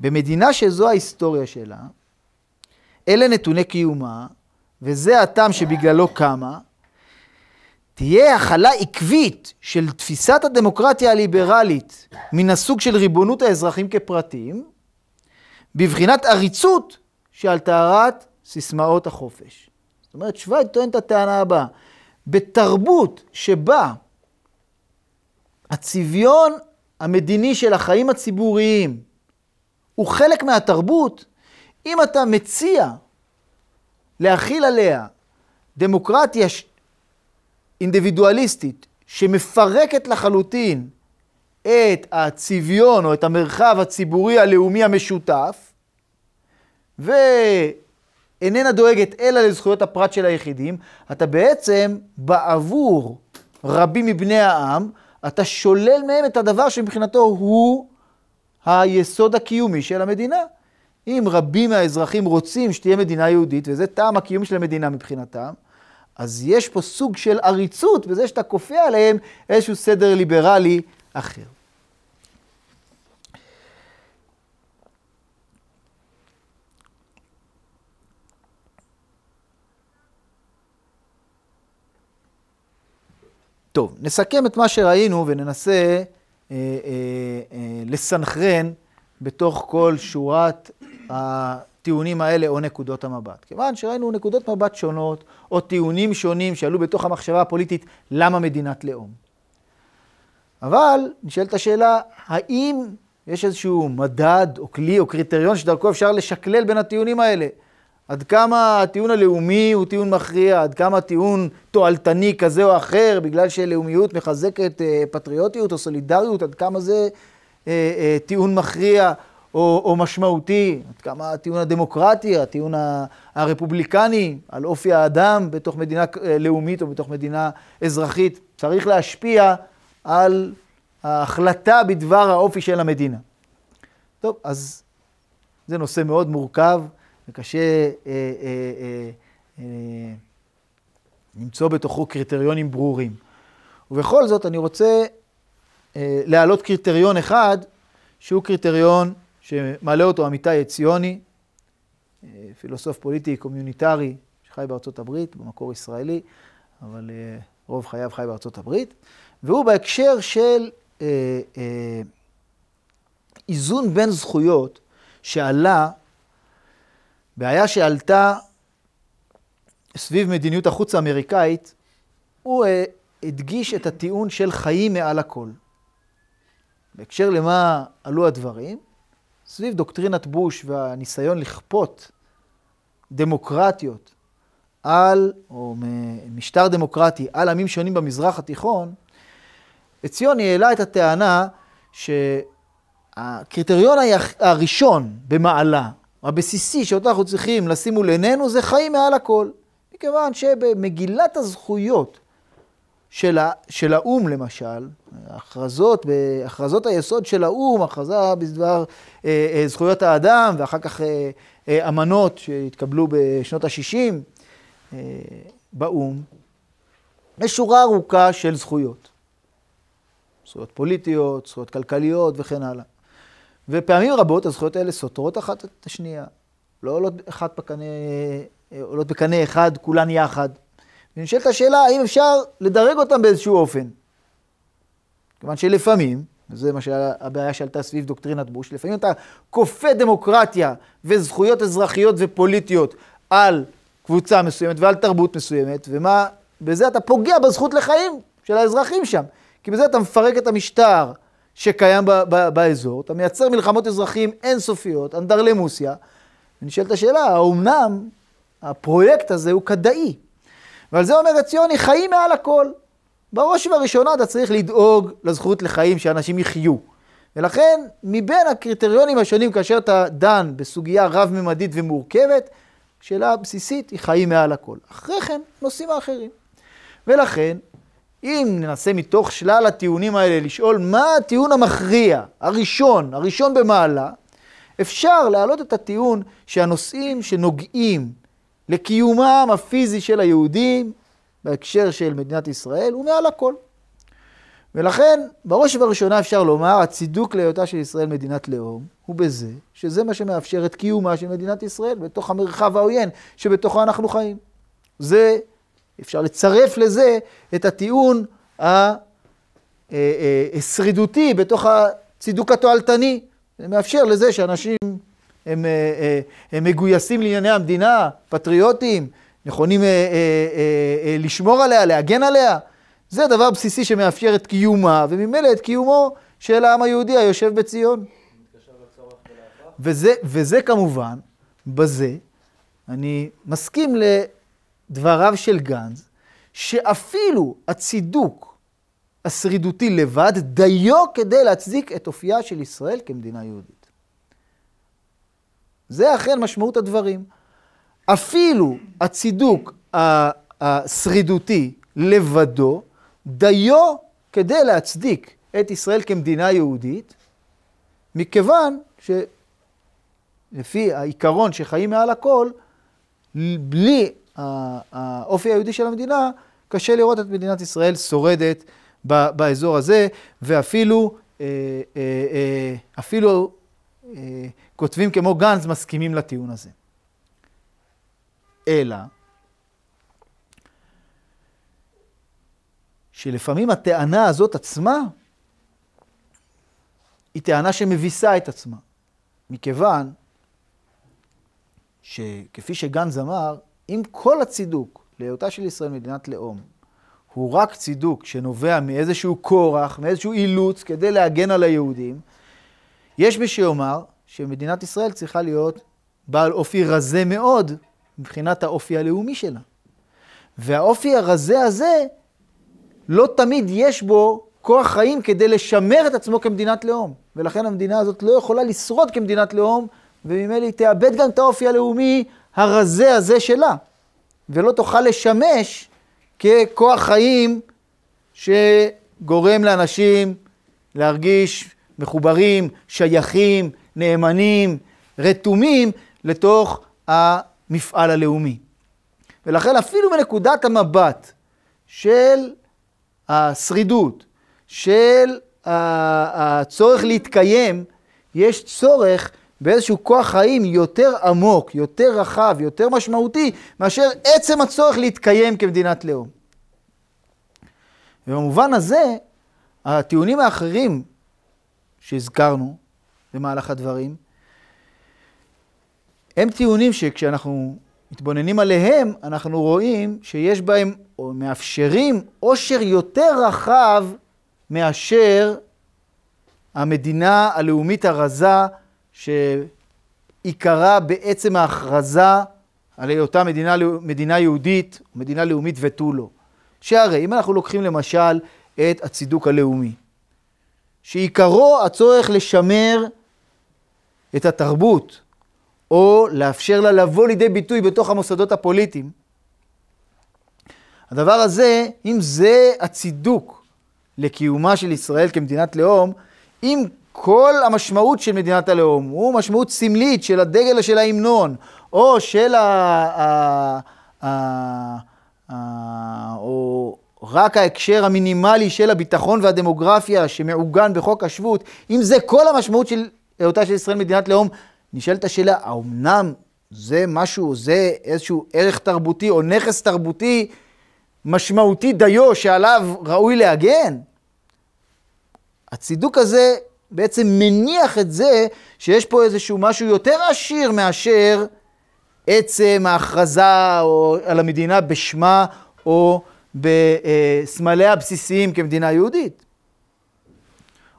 במדינה שזו ההיסטוריה שלה, אלה נתוני קיומה, וזה הטעם שבגללו קמה, תהיה הכלה עקבית של תפיסת הדמוקרטיה הליברלית מן הסוג של ריבונות האזרחים כפרטים, בבחינת עריצות שעל טהרת סיסמאות החופש. זאת אומרת, שווייד טוען את הטענה הבאה, בתרבות שבה הצביון המדיני של החיים הציבוריים הוא חלק מהתרבות, אם אתה מציע להכיל עליה דמוקרטיה אינדיבידואליסטית שמפרקת לחלוטין את הצביון או את המרחב הציבורי הלאומי המשותף, ואיננה דואגת אלא לזכויות הפרט של היחידים, אתה בעצם בעבור רבים מבני העם, אתה שולל מהם את הדבר שמבחינתו הוא היסוד הקיומי של המדינה. אם רבים מהאזרחים רוצים שתהיה מדינה יהודית, וזה טעם הקיום של המדינה מבחינתם, אז יש פה סוג של עריצות בזה שאתה כופה עליהם איזשהו סדר ליברלי אחר. טוב, נסכם את מה שראינו וננסה אה, אה, אה, לסנכרן בתוך כל שורת הטיעונים האלה או נקודות המבט. כיוון שראינו נקודות מבט שונות או טיעונים שונים שעלו בתוך המחשבה הפוליטית, למה מדינת לאום? אבל נשאלת השאלה, האם יש איזשהו מדד או כלי או קריטריון שדרכו אפשר לשקלל בין הטיעונים האלה? עד כמה הטיעון הלאומי הוא טיעון מכריע, עד כמה טיעון תועלתני כזה או אחר, בגלל שלאומיות מחזקת אה, פטריוטיות או סולידריות, עד כמה זה אה, אה, טיעון מכריע או, או משמעותי, עד כמה הטיעון הדמוקרטי, הטיעון הרפובליקני, על אופי האדם בתוך מדינה לאומית או בתוך מדינה אזרחית, צריך להשפיע על ההחלטה בדבר האופי של המדינה. טוב, אז זה נושא מאוד מורכב. וקשה אה, אה, אה, אה, למצוא בתוכו קריטריונים ברורים. ובכל זאת אני רוצה אה, להעלות קריטריון אחד, שהוא קריטריון שמעלה אותו אמיתי עציוני, אה, פילוסוף פוליטי קומיוניטרי שחי בארצות הברית, במקור ישראלי, אבל אה, רוב חייו חי בארצות הברית, והוא בהקשר של אה, איזון בין זכויות שעלה בעיה שעלתה סביב מדיניות החוץ האמריקאית, הוא הדגיש את הטיעון של חיים מעל הכל. בהקשר למה עלו הדברים? סביב דוקטרינת בוש והניסיון לכפות דמוקרטיות על, או משטר דמוקרטי, על עמים שונים במזרח התיכון, עציוני העלה את הטענה שהקריטריון הראשון במעלה הבסיסי שאותו אנחנו צריכים לשים מול עינינו זה חיים מעל הכל. מכיוון שבמגילת הזכויות של, ה, של האו"ם למשל, הכרזות, בהכרזות היסוד של האו"ם, הכרזה בדבר אה, אה, זכויות האדם ואחר כך אה, אה, אמנות שהתקבלו בשנות ה-60 אה, באו"ם, יש שורה ארוכה של זכויות. זכויות פוליטיות, זכויות כלכליות וכן הלאה. ופעמים רבות הזכויות האלה סותרות אחת את השנייה. לא עולות, אחת בקנה, עולות בקנה אחד, כולן יחד. ונשאלת השאלה, האם אפשר לדרג אותן באיזשהו אופן? כיוון שלפעמים, וזה מה שהבעיה שעלתה סביב דוקטרינת בוש, לפעמים אתה כופה דמוקרטיה וזכויות אזרחיות ופוליטיות על קבוצה מסוימת ועל תרבות מסוימת, ומה, בזה אתה פוגע בזכות לחיים של האזרחים שם. כי בזה אתה מפרק את המשטר, שקיים ב- ב- באזור, אתה מייצר מלחמות אזרחים אינסופיות, אנדרלמוסיה, ונשאלת השאלה, האומנם הפרויקט הזה הוא כדאי? ועל זה אומר ציוני, חיים מעל הכל. בראש ובראשונה אתה צריך לדאוג לזכות לחיים, שאנשים יחיו. ולכן, מבין הקריטריונים השונים, כאשר אתה דן בסוגיה רב-ממדית ומורכבת, שאלה בסיסית היא חיים מעל הכל. אחרי כן, נושאים האחרים. ולכן, אם ננסה מתוך שלל הטיעונים האלה לשאול מה הטיעון המכריע, הראשון, הראשון במעלה, אפשר להעלות את הטיעון שהנושאים שנוגעים לקיומם הפיזי של היהודים בהקשר של מדינת ישראל הוא מעל הכל. ולכן, בראש ובראשונה אפשר לומר, הצידוק להיותה של ישראל מדינת לאום הוא בזה שזה מה שמאפשר את קיומה של מדינת ישראל בתוך המרחב העוין שבתוכו אנחנו חיים. זה אפשר לצרף לזה את הטיעון השרידותי בתוך הצידוק התועלתני. זה מאפשר לזה שאנשים הם, הם מגויסים לענייני המדינה, פטריוטים, נכונים לשמור עליה, להגן עליה. זה דבר בסיסי שמאפשר את קיומה, וממילא את קיומו של העם היהודי היושב בציון. וזה, וזה כמובן, בזה, אני מסכים דבריו של גנץ, שאפילו הצידוק השרידותי לבד דיו כדי להצדיק את אופייה של ישראל כמדינה יהודית. זה אכן משמעות הדברים. אפילו הצידוק השרידותי לבדו דיו כדי להצדיק את ישראל כמדינה יהודית, מכיוון שלפי העיקרון שחיים מעל הכל, בלי האופי היהודי של המדינה, קשה לראות את מדינת ישראל שורדת באזור הזה, ואפילו אה, אה, אה, אפילו כותבים כמו גנץ מסכימים לטיעון הזה. אלא שלפעמים הטענה הזאת עצמה היא טענה שמביסה את עצמה, מכיוון שכפי שגנז אמר, אם כל הצידוק להיותה של ישראל מדינת לאום הוא רק צידוק שנובע מאיזשהו כורח, מאיזשהו אילוץ כדי להגן על היהודים, יש מי שיאמר שמדינת ישראל צריכה להיות בעל אופי רזה מאוד מבחינת האופי הלאומי שלה. והאופי הרזה הזה, לא תמיד יש בו כוח חיים כדי לשמר את עצמו כמדינת לאום. ולכן המדינה הזאת לא יכולה לשרוד כמדינת לאום, וממילא היא תאבד גם את האופי הלאומי הרזה הזה שלה. ולא תוכל לשמש ככוח חיים שגורם לאנשים להרגיש מחוברים, שייכים, נאמנים, רתומים לתוך המפעל הלאומי. ולכן אפילו מנקודת המבט של השרידות, של הצורך להתקיים, יש צורך באיזשהו כוח חיים יותר עמוק, יותר רחב, יותר משמעותי, מאשר עצם הצורך להתקיים כמדינת לאום. ובמובן הזה, הטיעונים האחרים שהזכרנו במהלך הדברים, הם טיעונים שכשאנחנו מתבוננים עליהם, אנחנו רואים שיש בהם, או מאפשרים, עושר יותר רחב מאשר המדינה הלאומית הרזה שעיקרה בעצם ההכרזה על היותה מדינה, מדינה יהודית, מדינה לאומית ותו לא. שהרי אם אנחנו לוקחים למשל את הצידוק הלאומי, שעיקרו הצורך לשמר את התרבות, או לאפשר לה לבוא לידי ביטוי בתוך המוסדות הפוליטיים. הדבר הזה, אם זה הצידוק לקיומה של ישראל כמדינת לאום, אם כל המשמעות של מדינת הלאום הוא משמעות סמלית של הדגל של ההמנון, או של ה... ה... ה... ה... או רק ההקשר המינימלי של הביטחון והדמוגרפיה שמעוגן בחוק השבות, אם זה כל המשמעות של היותה של ישראל מדינת לאום, נשאלת השאלה, האומנם זה משהו, זה איזשהו ערך תרבותי או נכס תרבותי משמעותי דיו שעליו ראוי להגן? הצידוק הזה בעצם מניח את זה שיש פה איזשהו משהו יותר עשיר מאשר עצם ההכרזה או על המדינה בשמה או בסמליה הבסיסיים כמדינה יהודית.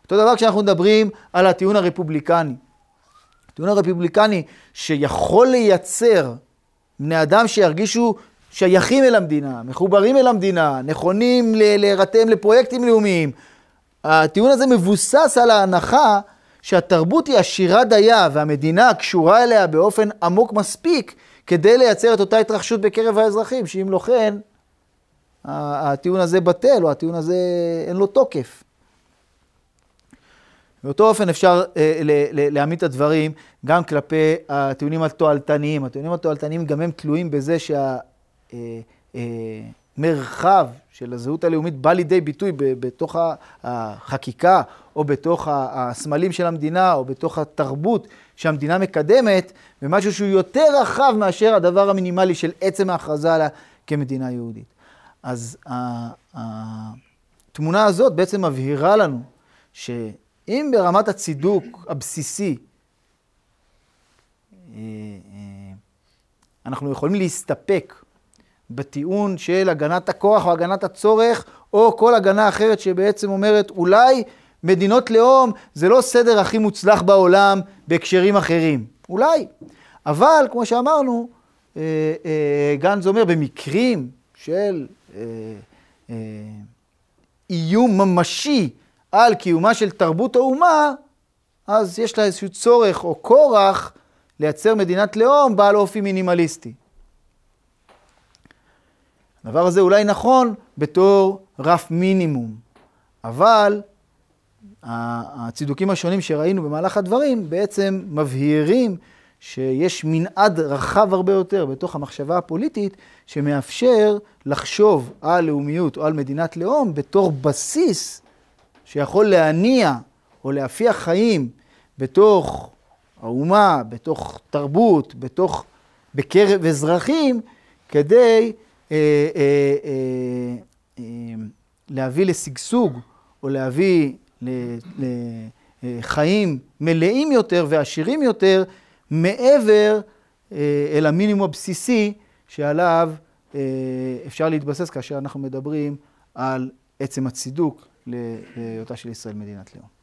אותו דבר כשאנחנו מדברים על הטיעון הרפובליקני. הטיעון הרפובליקני שיכול לייצר בני אדם שירגישו שייכים אל המדינה, מחוברים אל המדינה, נכונים להירתם לפרויקטים לאומיים. הטיעון הזה מבוסס על ההנחה שהתרבות היא עשירה דייה והמדינה קשורה אליה באופן עמוק מספיק כדי לייצר את אותה התרחשות בקרב האזרחים, שאם לא כן, הטיעון הזה בטל או הטיעון הזה אין לו תוקף. באותו אופן אפשר אה, להעמיד את הדברים גם כלפי הטיעונים התועלתניים. הטיעונים התועלתניים גם הם תלויים בזה שהמרחב אה, אה, של הזהות הלאומית בא לידי ביטוי בתוך החקיקה, או בתוך הסמלים של המדינה, או בתוך התרבות שהמדינה מקדמת, במשהו שהוא יותר רחב מאשר הדבר המינימלי של עצם ההכרזה עליה כמדינה יהודית. אז התמונה הזאת בעצם מבהירה לנו ש... אם ברמת הצידוק הבסיסי אה, אה, אנחנו יכולים להסתפק בטיעון של הגנת הכוח או הגנת הצורך, או כל הגנה אחרת שבעצם אומרת אולי מדינות לאום זה לא סדר הכי מוצלח בעולם בהקשרים אחרים. אולי. אבל כמו שאמרנו, אה, גנץ אומר במקרים של איום ממשי על קיומה של תרבות האומה, אז יש לה איזשהו צורך או כורח לייצר מדינת לאום בעל אופי מינימליסטי. הדבר הזה אולי נכון בתור רף מינימום, אבל הצידוקים השונים שראינו במהלך הדברים בעצם מבהירים שיש מנעד רחב הרבה יותר בתוך המחשבה הפוליטית שמאפשר לחשוב על לאומיות או על מדינת לאום בתור בסיס שיכול להניע או להפיח חיים בתוך האומה, בתוך תרבות, בתוך, בקרב אזרחים, כדי אה, אה, אה, אה, להביא לשגשוג או להביא לחיים מלאים יותר ועשירים יותר, מעבר אל המינימום הבסיסי שעליו אפשר להתבסס כאשר אנחנו מדברים על עצם הצידוק להיותה של ישראל מדינת לאום.